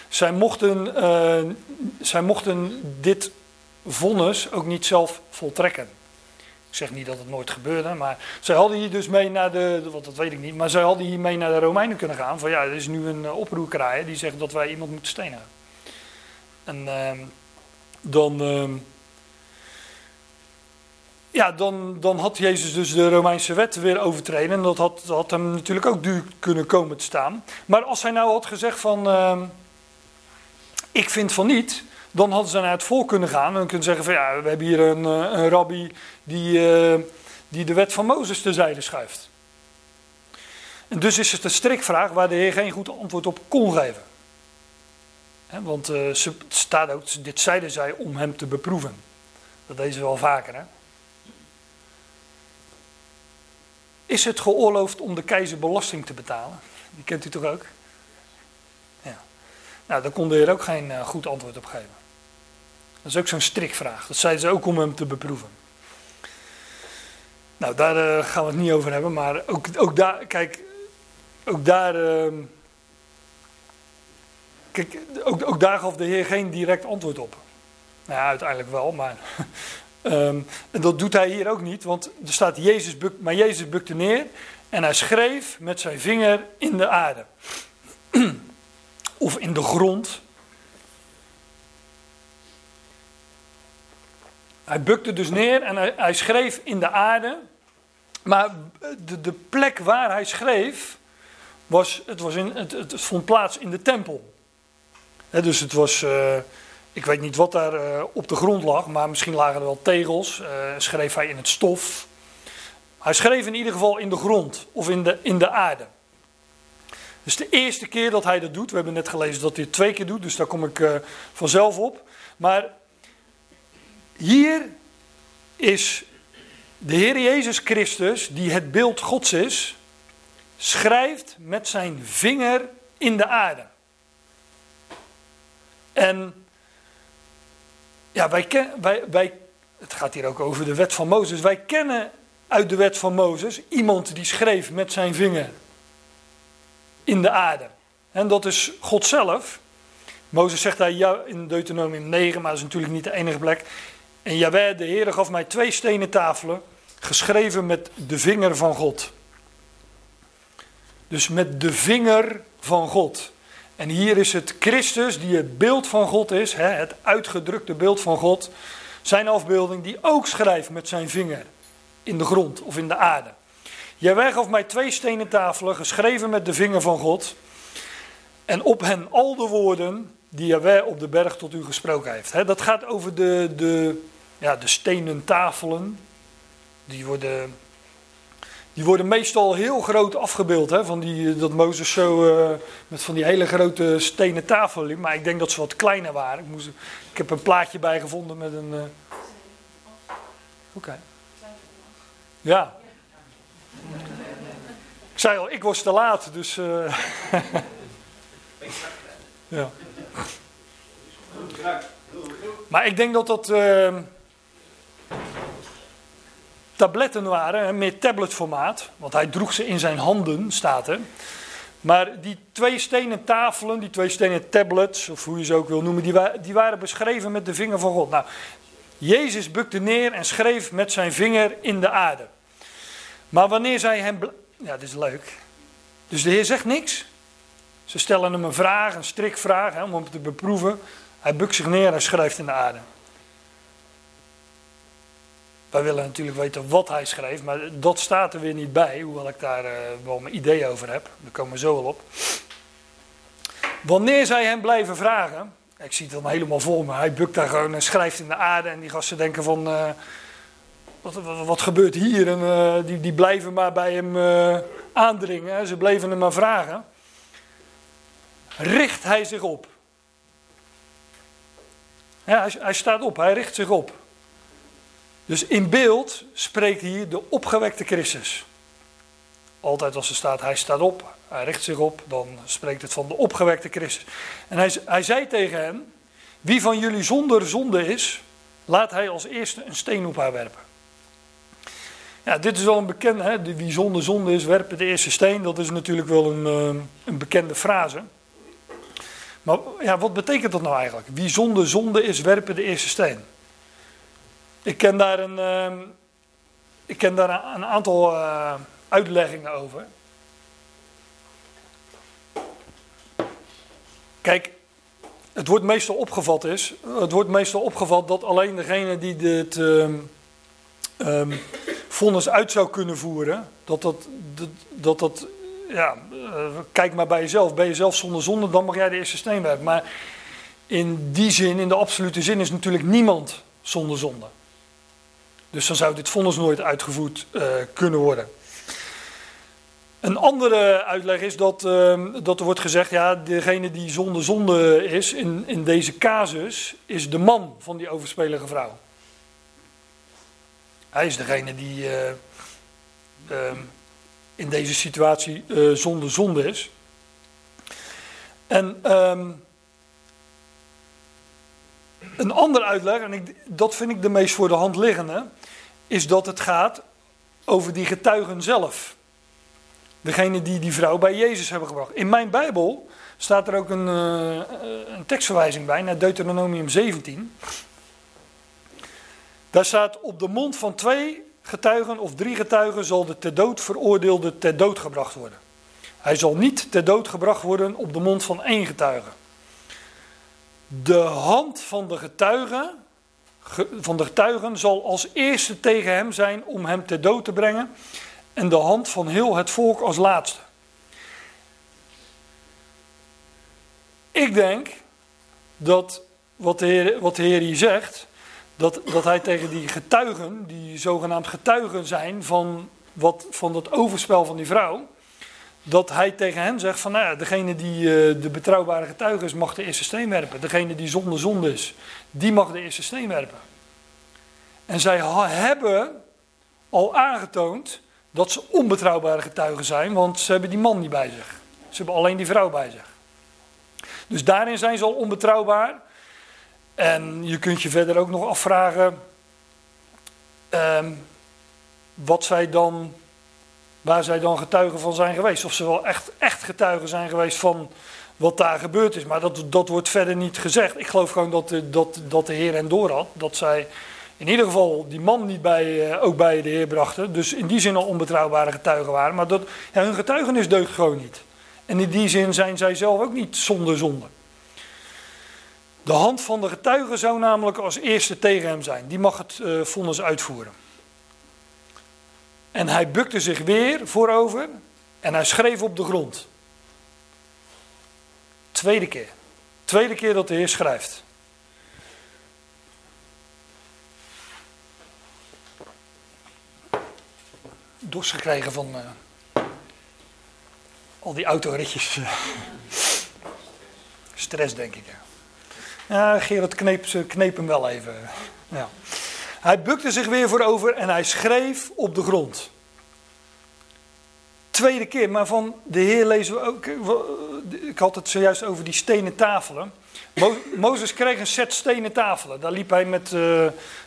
Zij mochten, uh, zij mochten dit vonnis ook niet zelf voltrekken. Ik zeg niet dat het nooit gebeurde, maar zij hadden hier dus mee naar de, want dat weet ik niet, maar zij hadden hier mee naar de Romeinen kunnen gaan. Van ja, er is nu een uh, oproerkraai die zegt dat wij iemand moeten stenen. En uh, dan, uh, ja, dan, dan had Jezus dus de Romeinse wet weer overtreden. En dat had, dat had hem natuurlijk ook duur kunnen komen te staan. Maar als hij nou had gezegd van, ehm, ik vind van niet, dan hadden ze naar het volk kunnen gaan en kunnen zeggen van ja, we hebben hier een, eh, een rabbi die, uh, die de wet van Mozes terzijde schuift. En dus is het een strikvraag waar de Heer geen goed antwoord op kon geven. Want uh, ze, staat ook, dit zeiden zij om hem te beproeven. Dat deden ze wel vaker. Hè? Is het geoorloofd om de keizer belasting te betalen? Die kent u toch ook? Ja. Nou, daar kon de Heer ook geen goed antwoord op geven. Dat is ook zo'n strikvraag. Dat zeiden ze ook om hem te beproeven. Nou, daar uh, gaan we het niet over hebben, maar ook, ook daar, kijk, ook daar, uh, kijk, ook, ook daar gaf de Heer geen direct antwoord op. Nou ja, uiteindelijk wel, maar Ehm, en dat doet hij hier ook niet, want er staat Jezus buk, maar Jezus bukte neer en hij schreef met zijn vinger in de aarde. of in de grond. Hij bukte dus neer en hij, hij schreef in de aarde. Maar de, de, plek waar hij schreef, was, het, was in, het, het vond plaats in de tempel. dus het was, uh, ik weet niet wat daar uh, op de grond lag, maar misschien lagen er wel tegels. Uh, schreef hij in het stof. Hij schreef in ieder geval in de grond of in de, in de aarde. Dus de eerste keer dat hij dat doet, we hebben net gelezen dat hij het twee keer doet, dus daar kom ik vanzelf op. Maar hier is de Heer Jezus Christus, die het beeld Gods is, schrijft met zijn vinger in de aarde. En ja, wij, wij, wij, het gaat hier ook over de wet van Mozes. Wij kennen uit de wet van Mozes iemand die schreef met zijn vinger in de aarde. En dat is God zelf. Mozes zegt daar in Deuteronomium 9, maar dat is natuurlijk niet de enige plek. En Jaweh, de Heer, gaf mij twee stenen tafelen, geschreven met de vinger van God. Dus met de vinger van God. En hier is het Christus, die het beeld van God is, het uitgedrukte beeld van God, zijn afbeelding, die ook schrijft met zijn vinger in de grond of in de aarde. Jij gaf mij twee stenen tafelen, geschreven met de vinger van God. En op hen al de woorden die Jaweh op de berg tot u gesproken heeft. dat gaat over de, de, ja, de stenen tafelen. Die worden, die worden meestal heel groot afgebeeld. Hè, van die, dat Mozes zo uh, met van die hele grote stenen tafelen liep. Maar ik denk dat ze wat kleiner waren. Ik, moest, ik heb een plaatje bij gevonden met een. Uh... Oké. Ja. Ik zei al, ik was te laat, dus. Uh... ja. Maar ik denk dat dat tabletten waren, meer tabletformaat, want hij droeg ze in zijn handen, staat er. Maar die twee stenen tafelen, die twee stenen tablets, of hoe je ze ook wil noemen, die, die waren beschreven met de vinger van God. Nou, Jezus bukte neer en schreef met zijn vinger in de aarde. Maar wanneer zij hem. Ja, dat is leuk. Dus de Heer zegt niks. Ze stellen hem een vraag, een strikvraag, hè, om hem te beproeven. Hij bukt zich neer en schrijft in de aarde. Wij willen natuurlijk weten wat hij schreef, maar dat staat er weer niet bij, hoewel ik daar uh, wel mijn idee over heb. Daar komen we zo wel op. Wanneer zij hem blijven vragen, ik zie het dan helemaal vol me, hij bukt daar gewoon en schrijft in de aarde en die gasten denken van, uh, wat, wat, gebeurt hier? En uh, die, die blijven maar bij hem aandringen, ze bleven hem maar vragen. Richt hij zich op. Ja, hij staat op, hij richt zich op. Dus in beeld spreekt hier de opgewekte Christus. Altijd als er staat, hij staat op, hij richt zich op, dan spreekt het van de opgewekte Christus. En hij, hij zei tegen hen, wie van jullie zonder zonde is, laat hij als eerste een steen op haar werpen. Ja, dit is wel een bekende, hè? wie zonder zonde is, werpen de eerste steen. Dat is natuurlijk wel een, eh, een bekende frase. Maar ja, wat betekent dat nou eigenlijk? Wie zonder zonde is, werpen de eerste steen. Ik ken daar een, uh, ik ken daar een, aantal uh, uitleggingen over. Kijk, het wordt meestal opgevat is, het wordt meestal opgevat dat alleen degene die dit um, vonnis uit zou kunnen voeren, dat dat, dat, dat, ja, uh, kijk maar bij jezelf. Ben je zelf zonder zonde, dan mag jij de eerste steen werpen. Maar in die zin, in de absolute zin, is natuurlijk niemand zonder zonde. Dus dan zou dit vonnis nooit uitgevoerd uh, kunnen worden. Een andere uitleg is dat, uh, dat er wordt gezegd, ja, degene die zonder zonde is in, in deze casus, is de man van die overspelige vrouw. Hij is degene die uh, in deze situatie zonder zonde is. En um, een andere uitleg, en ik, dat vind ik de meest voor de hand liggende, is dat het gaat over die getuigen zelf. Degene die die vrouw bij Jezus hebben gebracht. In mijn Bijbel staat er ook een, uh, een tekstverwijzing bij naar Deuteronomium 17. Daar staat op de mond van twee getuigen of drie getuigen zal de ter dood veroordeelde ter dood gebracht worden. Hij zal niet ter dood gebracht worden op de mond van één getuige. De hand van de getuigen, van de getuigen zal als eerste tegen hem zijn om hem ter dood te brengen. En de hand van heel het volk als laatste. Ik denk dat wat de Heer, wat de Heer hier zegt, dat, dat hij tegen die getuigen, die zogenaamd getuigen zijn van, wat, van dat overspel van die vrouw, dat hij tegen hen zegt van, nou ja, degene die uh, de betrouwbare getuige is, mag de eerste steen werpen. Degene die zonder zonde is, die mag de eerste steen werpen. En zij hebben al aangetoond dat ze onbetrouwbare getuigen zijn, want ze hebben die man niet bij zich. Ze hebben alleen die vrouw bij zich. Dus daarin zijn ze al onbetrouwbaar. En je kunt je verder ook nog afvragen um, wat zij dan, waar zij dan getuigen van zijn geweest. Of ze wel echt, echt getuigen zijn geweest van wat daar gebeurd is. Maar dat, dat wordt verder niet gezegd. Ik geloof gewoon dat de, dat, dat de Heer hen door had. Dat zij in ieder geval die man niet bij, uh, ook bij de Heer brachten. Dus in die zin al onbetrouwbare getuigen waren. Maar dat, ja, hun getuigenis deugt gewoon niet. En in die zin zijn zij zelf ook niet zonder zonde. De hand van de getuige zou namelijk als eerste tegen hem zijn. Die mag het uh, vonnis uitvoeren. En hij bukte zich weer voorover en hij schreef op de grond. Tweede keer. Tweede keer dat de Heer schrijft. Dorst gekregen van uh, al die autoritjes. Stress, denk ik. Ja, Gerard kneep, kneep hem wel even. Ja. Hij bukte zich weer voorover en hij schreef op de grond. Tweede keer, maar van de Heer lezen we ook. Ik had het zojuist over die stenen tafelen. Mo Mozes kreeg een set stenen tafelen. Daar liep hij met. Uh,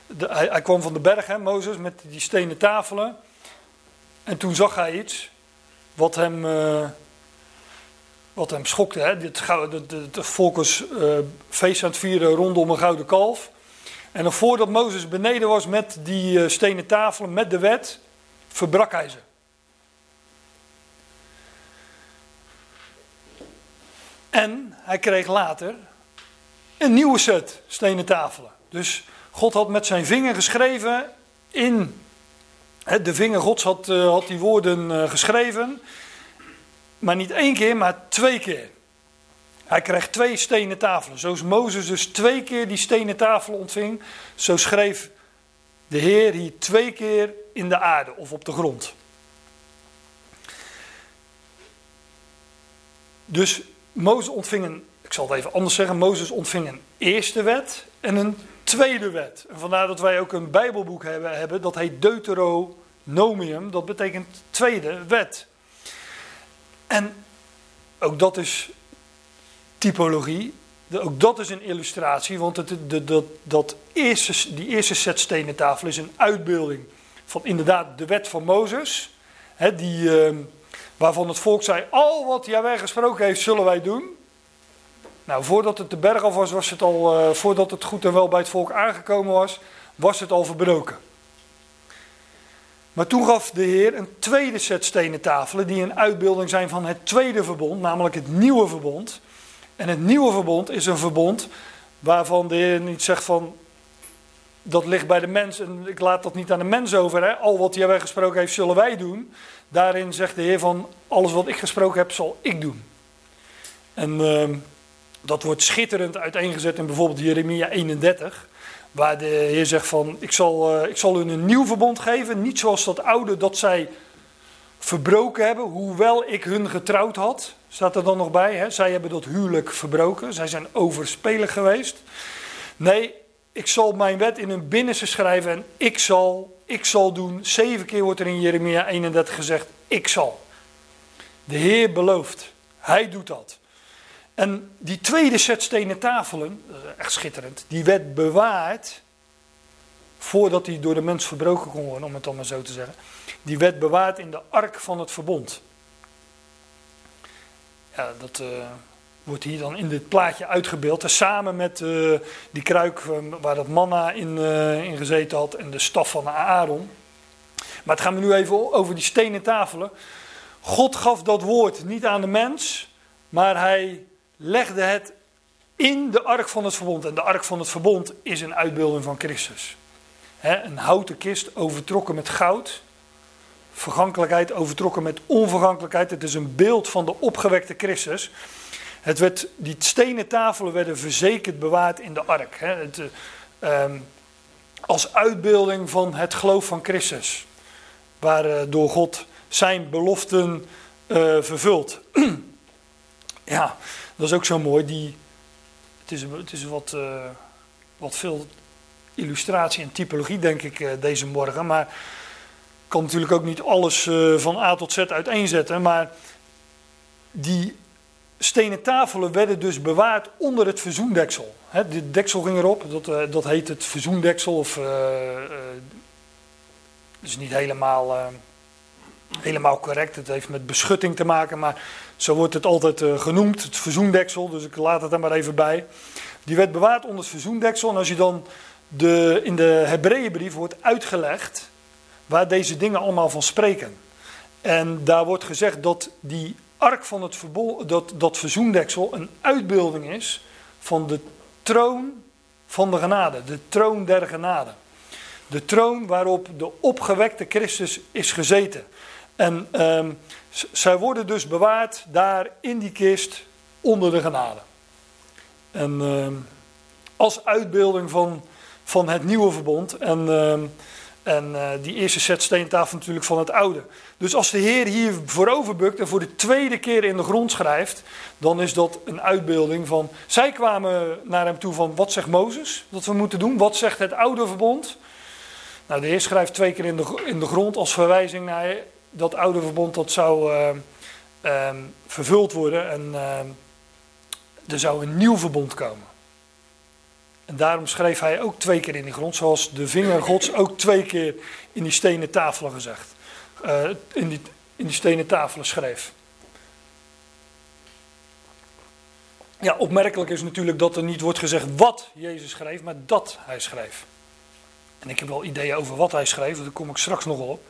de, hij, kwam van de berg, hè, Mozes, met die stenen tafelen. En toen zag hij iets wat hem. Wat hem schokte. Hè? Het, het, het volk was feest aan het vieren rondom een gouden kalf. En nog voordat Mozes beneden was met die uh, stenen tafelen, met de wet, verbrak hij ze. En hij kreeg later een nieuwe set stenen tafelen. Dus God had met zijn vinger geschreven in. De vinger Gods had, uh, had die woorden geschreven. Maar niet één keer, maar twee keer. Hij krijgt twee stenen tafelen. Zoals Mozes dus twee keer die stenen tafel ontving, zo schreef de Heer hier twee keer in de aarde of op de grond. Dus Mozes ontving een, ik zal het even anders zeggen, Mozes ontving een eerste wet en een tweede wet. En vandaar dat wij ook een Bijbelboek hebben, hebben dat heet Deuteronomium, dat betekent tweede wet. En ook dat is typologie. Ook dat is een illustratie, want het, de, dat, dat eerste, die eerste set stenen tafel is een uitbeelding van inderdaad de wet van Mozes. Hè, die, uh, waarvan het volk zei, al wat Jawel gesproken heeft, zullen wij doen. Nou, voordat het de berg af was, was het al, uh, voordat het goed en wel bij het volk aangekomen was, was het al verbroken. Maar toen gaf de Heer een tweede set stenen tafelen, die een uitbeelding zijn van het tweede verbond, namelijk het nieuwe verbond. En het nieuwe verbond is een verbond waarvan de Heer niet zegt van, dat ligt bij de mens en ik laat dat niet aan de mens over. Hè? Al wat hij gesproken heeft, zullen wij doen. Daarin zegt de Heer van, alles wat ik gesproken heb, zal ik doen. En uh, dat wordt schitterend uiteengezet in bijvoorbeeld Jeremia 31. Waar de Heer zegt van, ik zal, uh, ik zal hun een nieuw verbond geven. Niet zoals dat oude dat zij verbroken hebben, hoewel ik hun getrouwd had. Staat er dan nog bij, hè? zij hebben dat huwelijk verbroken. Zij zijn overspelig geweest. Nee, ik zal mijn wet in hun binnenste schrijven en ik zal, ik zal doen. Zeven keer wordt er in Jeremia 31 gezegd, ik zal. De Heer belooft, hij doet dat. En die tweede set stenen tafelen, echt schitterend, die werd bewaard voordat die door de mens verbroken kon worden, om het dan maar zo te zeggen. Die werd bewaard in de ark van het verbond. Ja, dat, uh, wordt hier dan in dit plaatje uitgebeeld. En samen met eh, die kruik eh, waar dat manna in, eh, in gezeten had en de staf van Aaron. Maar het gaat me nu even over die stenen tafelen. God gaf dat woord niet aan de mens, maar hij legde het in de ark van het verbond. En de ark van het verbond is een uitbeelding van Christus. Een houten kist overtrokken met goud. Vergankelijkheid overtrokken met onvergankelijkheid. Het is een beeld van de opgewekte Christus. Het werd, die stenen tafelen werden verzekerd bewaard in de ark. Het, eh, ehm, als uitbeelding van het geloof van Christus. Waar eh, door God zijn beloften eh, vervult. ja, dat is ook zo mooi. Die, het is, het is wat, wat veel illustratie en typologie, denk ik, eh, deze morgen. Maar ik kan natuurlijk ook niet alles eh, van A tot Z uiteenzetten. Maar die stenen tafelen werden dus bewaard onder het verzoendeksel. Hè, de deksel ging erop, dat, eh, dat heet het verzoendeksel. Of, dat is niet helemaal, helemaal correct. Het heeft met beschutting te maken, maar zo wordt het altijd genoemd. Het verzoendeksel, dus ik laat het er maar even bij. Die werd bewaard onder het verzoendeksel. En als je dan de, in de Hebreeënbrief wordt uitgelegd waar deze dingen allemaal van spreken. En daar wordt gezegd dat die ark van het dat, dat verzoendeksel een uitbeelding is van de troon van de genade, de troon der genade. De troon waarop de opgewekte Christus is gezeten. En ehm, zij worden dus bewaard daar in die kist onder de genade. En ehm, als uitbeelding van, van het nieuwe verbond. En, ehm, en eh, die eerste set steentafel natuurlijk van het oude. Dus als de Heer hier voorover bukt en voor de tweede keer in de grond schrijft, dan is dat een uitbeelding van. Zij kwamen naar hem toe van: wat zegt Mozes dat we moeten doen? Wat zegt het oude verbond? Nou, de Heer schrijft twee keer in de, in de grond als verwijzing naar dat oude verbond dat zou eh, ehm, vervuld worden en ehm, er zou een nieuw verbond komen. En daarom schreef hij ook twee keer in die grond, zoals de vinger Gods ook twee keer in die stenen tafelen gezegd. eh, in, die, in die stenen tafelen schreef. Ja, opmerkelijk is natuurlijk dat er niet wordt gezegd wat Jezus schreef, maar dat hij schreef. En ik heb wel ideeën over wat hij schreef, daar kom ik straks nog op.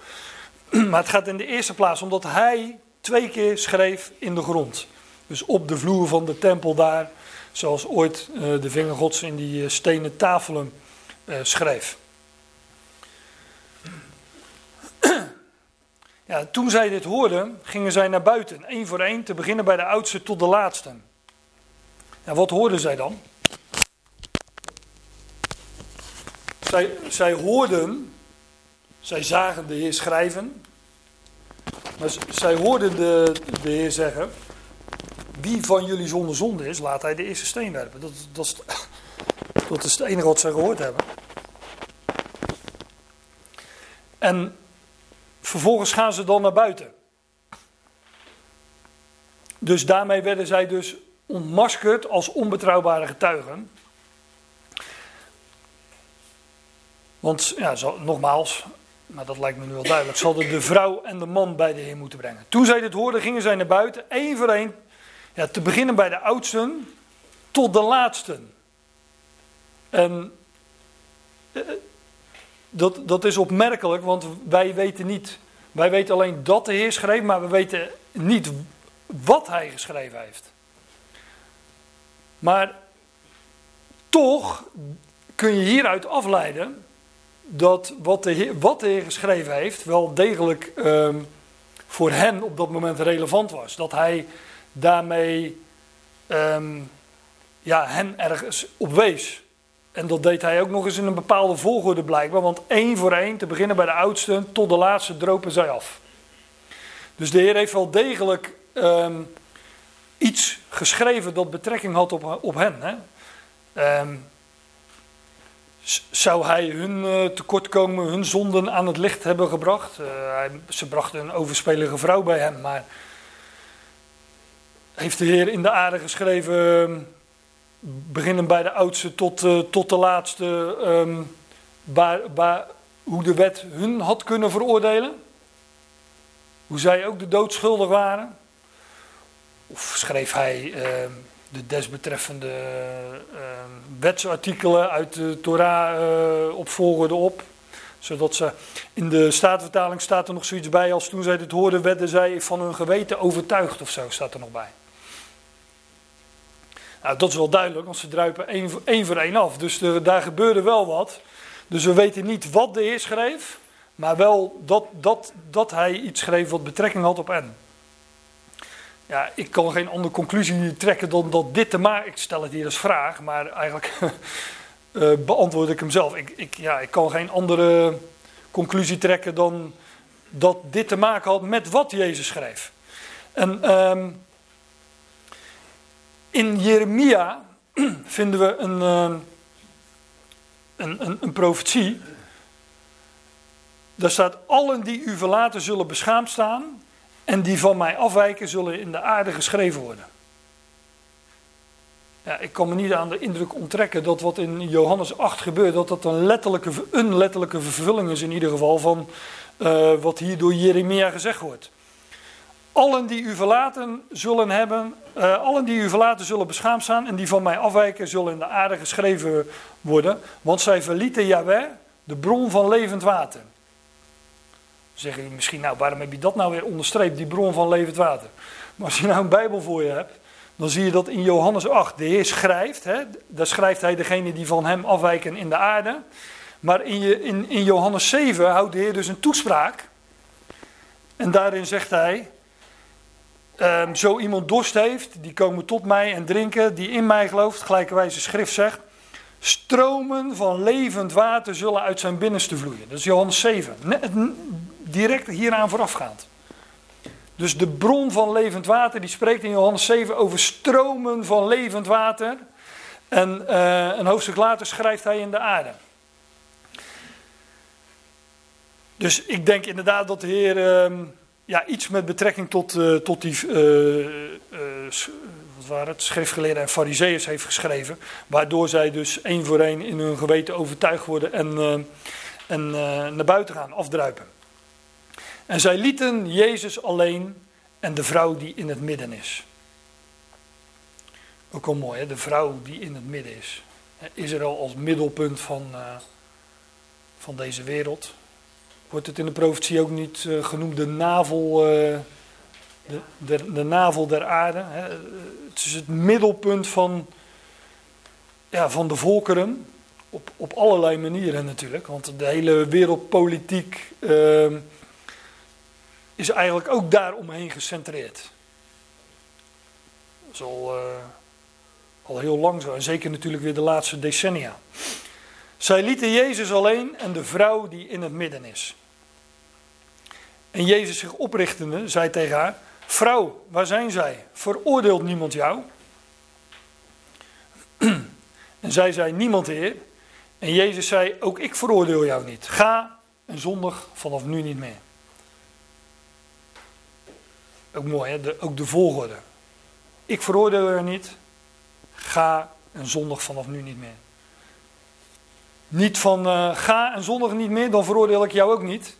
Maar het gaat in de eerste plaats omdat hij twee keer schreef in de grond. Dus op de vloer van de tempel daar, zoals ooit eh, de vinger gods in die eh, stenen tafelen eh, schreef. Ja, toen zij dit hoorden, gingen zij naar buiten, één voor één, te beginnen bij de oudste tot de laatste. Ja, wat hoorden zij dan? Zij, zij hoorden, zij zagen de Heer schrijven, maar zij hoorden de, de Heer zeggen: Wie van jullie zonder zonde is, laat hij de eerste steen werpen. Dat, is, het enige wat zij gehoord hebben. En vervolgens gaan ze dan naar buiten. Dus daarmee werden zij dus ontmaskerd als onbetrouwbare getuigen. Want, ja, nogmaals, maar dat lijkt me nu wel duidelijk, ze hadden de vrouw en de man bij de Heer moeten brengen. Toen zij dit hoorden, gingen zij naar buiten, één voor één, te beginnen bij de oudsten tot de laatsten. En eh, dat, dat is opmerkelijk, want wij weten niet, wij weten alleen dat de Heer schreef, maar we weten niet wat hij geschreven heeft. Maar toch kun je hieruit afleiden dat wat de Heer, wat de Heer geschreven heeft wel degelijk ehm, voor hen op dat moment relevant was. Dat hij daarmee ehm, ja, hen ergens op wees. En dat deed hij ook nog eens in een bepaalde volgorde blijkbaar. Want één voor één, te beginnen bij de oudste, tot de laatste dropen zij af. Dus de Heer heeft wel degelijk ehm, iets geschreven dat betrekking had op, op hen. Hè? Ehm, zou hij hun eh, tekortkomen, hun zonden aan het licht hebben gebracht? Eh, hij, ze brachten een overspelige vrouw bij hem, maar heeft de Heer in de aarde geschreven, ehm, beginnen bij de oudste tot, eh, tot de laatste, ehm, waar, waar, hoe de wet hun had kunnen veroordelen? Hoe zij ook de dood schuldig waren? Of schreef hij ehm, de desbetreffende uh, wetsartikelen uit de Torah uh, op volgorde op. Zodat ze, in de staatvertaling staat er nog zoiets bij als toen zij dit hoorden, werden zij van hun geweten overtuigd of zo, staat er nog bij. Nou, dat is wel duidelijk, want ze druipen één, voor één af. Dus daar gebeurde wel wat. Dus we weten niet wat de Heer schreef, maar wel dat, dat, dat hij iets schreef wat betrekking had op hen. Ja, ik kan geen andere conclusie trekken dan dat dit te maken. Ik stel het hier als vraag, maar eigenlijk uh, beantwoord ik hem zelf. Ik, ik, ja, ik kan geen andere conclusie trekken dan dat dit te maken had met wat Jezus schreef. En um, in Jeremia vinden we een, uh, een, een, een profetie. Daar staat: Allen die u verlaten zullen beschaamd staan. En die van mij afwijken zullen in de aarde geschreven worden. Ja, ik kan me niet aan de indruk onttrekken dat wat in Johannes 8 gebeurt, dat dat een letterlijke, een letterlijke vervulling is in ieder geval van uh, wat hier door Jeremia gezegd wordt. Allen die u verlaten zullen hebben, uh, allen die u verlaten zullen beschaamd staan en die van mij afwijken zullen in de aarde geschreven worden, want zij verlieten Yahweh, de bron van levend water. Dan zeggen jullie misschien, nou waarom heb je dat nou weer onderstreept, die bron van levend water? Maar als je nou een Bijbel voor je hebt, dan zie je dat in Johannes 8 de Heer schrijft, hè, daar schrijft hij degene die van hem afwijken in de aarde. Maar in, je, in, in Johannes 7 houdt de Heer dus een toespraak. En daarin zegt hij, um, zo iemand dorst heeft, die komen tot mij en drinken, die in mij gelooft, gelijkerwijze schrift zegt, stromen van levend water zullen uit zijn binnenste vloeien. Dat is Johannes 7. Net, direct hieraan voorafgaand. Dus de bron van levend water, die spreekt in Johannes 7 over stromen van levend water. En uh, een hoofdstuk later schrijft hij in de aarde. Dus ik denk inderdaad dat de Heer uh, ja, iets met betrekking tot, uh, tot die uh, wat waren het, schriftgeleerden en fariseeërs heeft geschreven. Waardoor zij dus één voor één in hun geweten overtuigd worden en, en naar buiten gaan afdruipen. En zij lieten Jezus alleen en de vrouw die in het midden is. Ook al mooi, hè? de vrouw die in het midden is. Israël als middelpunt van, van deze wereld. Wordt het in de profetie ook niet uh, genoemd de navel, uh, de, de, de, navel der aarde? Hè? Het is het middelpunt van, ja, van de volkeren. Op, op allerlei manieren natuurlijk. Want de hele wereldpolitiek ehm, is eigenlijk ook daar omheen gecentreerd. Dat is al, uh, al heel lang zo. En zeker natuurlijk weer de laatste decennia. Zij lieten Jezus alleen en de vrouw die in het midden is. En Jezus zich oprichtende, zei tegen haar: Vrouw, waar zijn zij? Veroordeelt niemand jou? En zij zei: Niemand, Heer. En Jezus zei: Ook ik veroordeel jou niet. Ga en zondig vanaf nu niet meer. Ook mooi, hè? Ook de volgorde. Ik veroordeel er niet. Ga en zondig vanaf nu niet meer. Niet van uh, ga en zondig niet meer, dan veroordeel ik jou ook niet.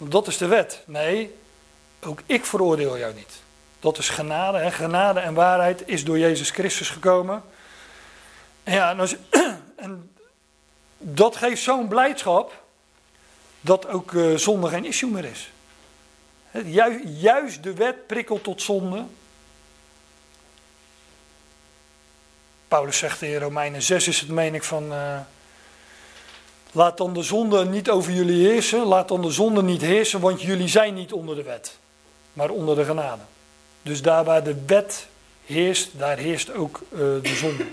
Want dat is de wet. Nee, ook ik veroordeel jou niet. Dat is genade. Hè? Genade en waarheid is door Jezus Christus gekomen. En ja, en, dat geeft zo'n blijdschap dat ook uh, zonde geen issue meer is. Juist de wet prikkelt tot zonde. Paulus zegt in Romeinen 6 is het meen ik van... Uh, laat dan de zonde niet over jullie heersen. Laat dan de zonde niet heersen, want jullie zijn niet onder de wet. Maar onder de genade. Dus daar waar de wet heerst, daar heerst ook uh, de zonde.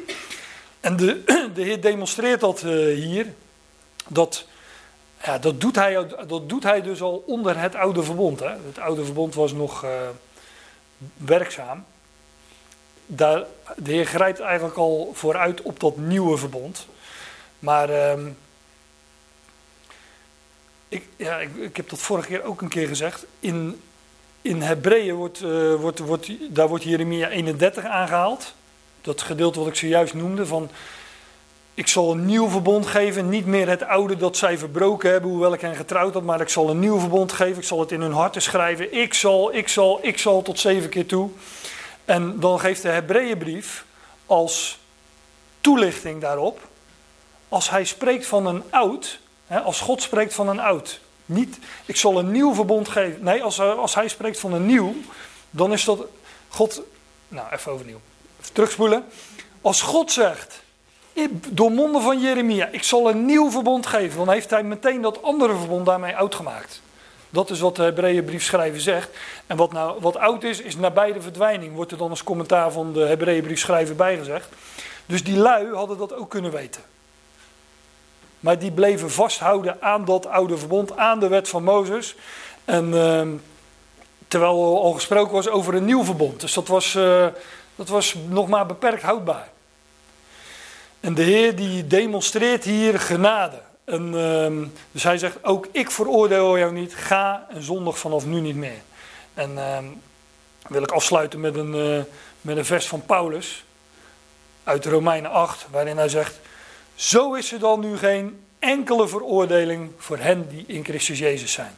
En de, de Heer demonstreert dat uh, hier. Dat ja, dat, doet hij, dat doet hij dus al onder het oude verbond. Hè. Het oude verbond was nog uh, werkzaam. Daar, de Heer grijpt eigenlijk al vooruit op dat nieuwe verbond. Maar uh, ik, ja, ik, ik, heb dat vorige keer ook een keer gezegd. In, in Hebreeën wordt, uh, wordt, wordt, daar wordt Jeremia 31 aangehaald. Dat gedeelte wat ik zojuist noemde van ik zal een nieuw verbond geven, niet meer het oude dat zij verbroken hebben, hoewel ik hen getrouwd had, maar ik zal een nieuw verbond geven, ik zal het in hun harten schrijven. Ik zal, ik zal, ik zal tot zeven keer toe. En dan geeft de Hebreeënbrief als toelichting daarop, als hij spreekt van een oud, als God spreekt van een oud, niet, ik zal een nieuw verbond geven. Nee, als, als hij spreekt van een nieuw, dan is dat God. Nou, even overnieuw. Even terugspoelen. Als God zegt, door monden van Jeremia, ik zal een nieuw verbond geven, dan heeft hij meteen dat andere verbond daarmee oud gemaakt. Dat is wat de Hebreeënbrief schrijver zegt. En wat, nou, wat oud is, is nabij de verdwijning, wordt er dan als commentaar van de Hebreeënbrief schrijver bijgezegd. Dus die lui hadden dat ook kunnen weten. Maar die bleven vasthouden aan dat oude verbond, aan de wet van Mozes. En uh, terwijl al gesproken was over een nieuw verbond. Dus dat was, uh, dat was nog maar beperkt houdbaar. En de Heer die demonstreert hier genade. En, uh, dus hij zegt, ook ik veroordeel jou niet, ga en zondig vanaf nu niet meer. En uh, wil ik afsluiten met een, uh, met een vers van Paulus uit Romeinen 8, waarin hij zegt, zo is er dan nu geen enkele veroordeling voor hen die in Christus Jezus zijn.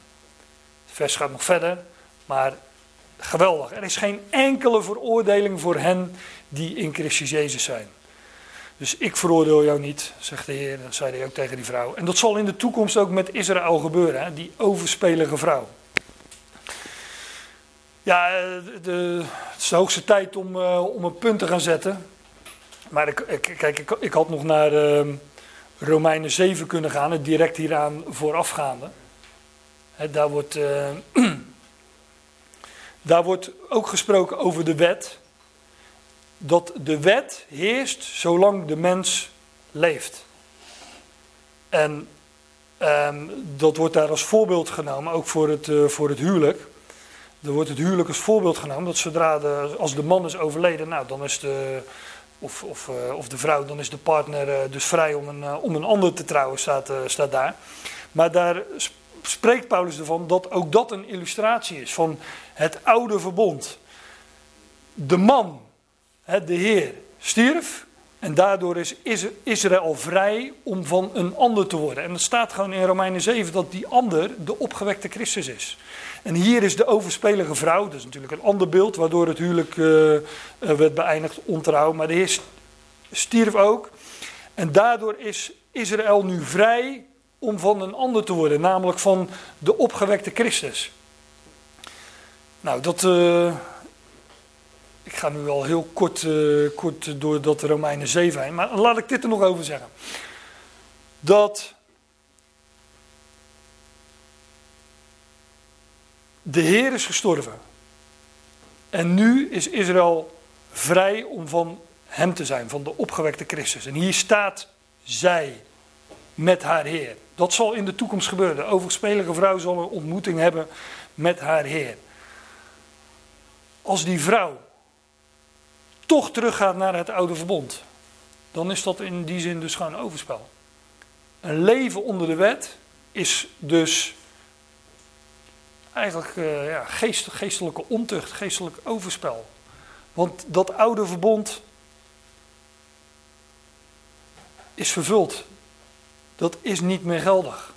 Het vers gaat nog verder, maar geweldig. Er is geen enkele veroordeling voor hen die in Christus Jezus zijn. Dus ik veroordeel jou niet, zegt de Heer. Dat zei hij ook tegen die vrouw. En dat zal in de toekomst ook met Israël gebeuren, hè? die overspelige vrouw. Ja, de, het is de hoogste tijd om, uh, om een punt te gaan zetten. Maar ik, kijk, ik, ik had nog naar uh, Romeinen 7 kunnen gaan, het direct hieraan voorafgaande. He, daar, wordt, uh, daar wordt ook gesproken over de wet. Dat de wet heerst zolang de mens leeft. En um, dat wordt daar als voorbeeld genomen, ook voor het, uh, voor het huwelijk. Er wordt het huwelijk als voorbeeld genomen dat zodra de, als de man is overleden, nou dan is de, of, of, uh, of de vrouw, dan is de partner uh, dus vrij om een, uh, om een ander te trouwen, staat, staat daar. Maar daar spreekt Paulus ervan dat ook dat een illustratie is van het oude verbond. De man, de Heer, stierf en daardoor is Israël vrij om van een ander te worden. En het staat gewoon in Romeinen 7 dat die ander de opgewekte Christus is. En hier is de overspelige vrouw, dat is natuurlijk een ander beeld, waardoor het huwelijk uh, werd beëindigd ontrouw. Maar de Heer stierf ook. En daardoor is Israël nu vrij om van een ander te worden, namelijk van de opgewekte Christus. Nou, dat. Uh, ik ga nu al heel kort, kort door dat Romeinen 7 heen, maar laat ik dit er nog over zeggen. Dat de Heer is gestorven. En nu is Israël vrij om van hem te zijn, van de opgewekte Christus. En hier staat zij met haar Heer. Dat zal in de toekomst gebeuren. De overspelige vrouw zal een ontmoeting hebben met haar Heer. Als die vrouw toch teruggaat naar het oude verbond, dan is dat in die zin dus gewoon overspel. Een leven onder de wet is dus eigenlijk uh, ja, geest, geestelijke ontucht, geestelijk overspel. Want dat oude verbond is vervuld. Dat is niet meer geldig.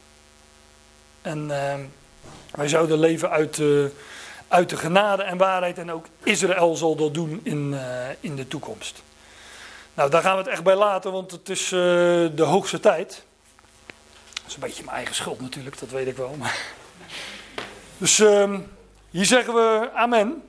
En uh, wij zouden leven uit, uh, uit de genade en waarheid. En ook Israël zal dat doen in, in de toekomst. Nou, daar gaan we het echt bij laten, want het is de hoogste tijd. Dat is een beetje mijn eigen schuld natuurlijk, dat weet ik wel. Maar... Dus uh, hier zeggen we amen.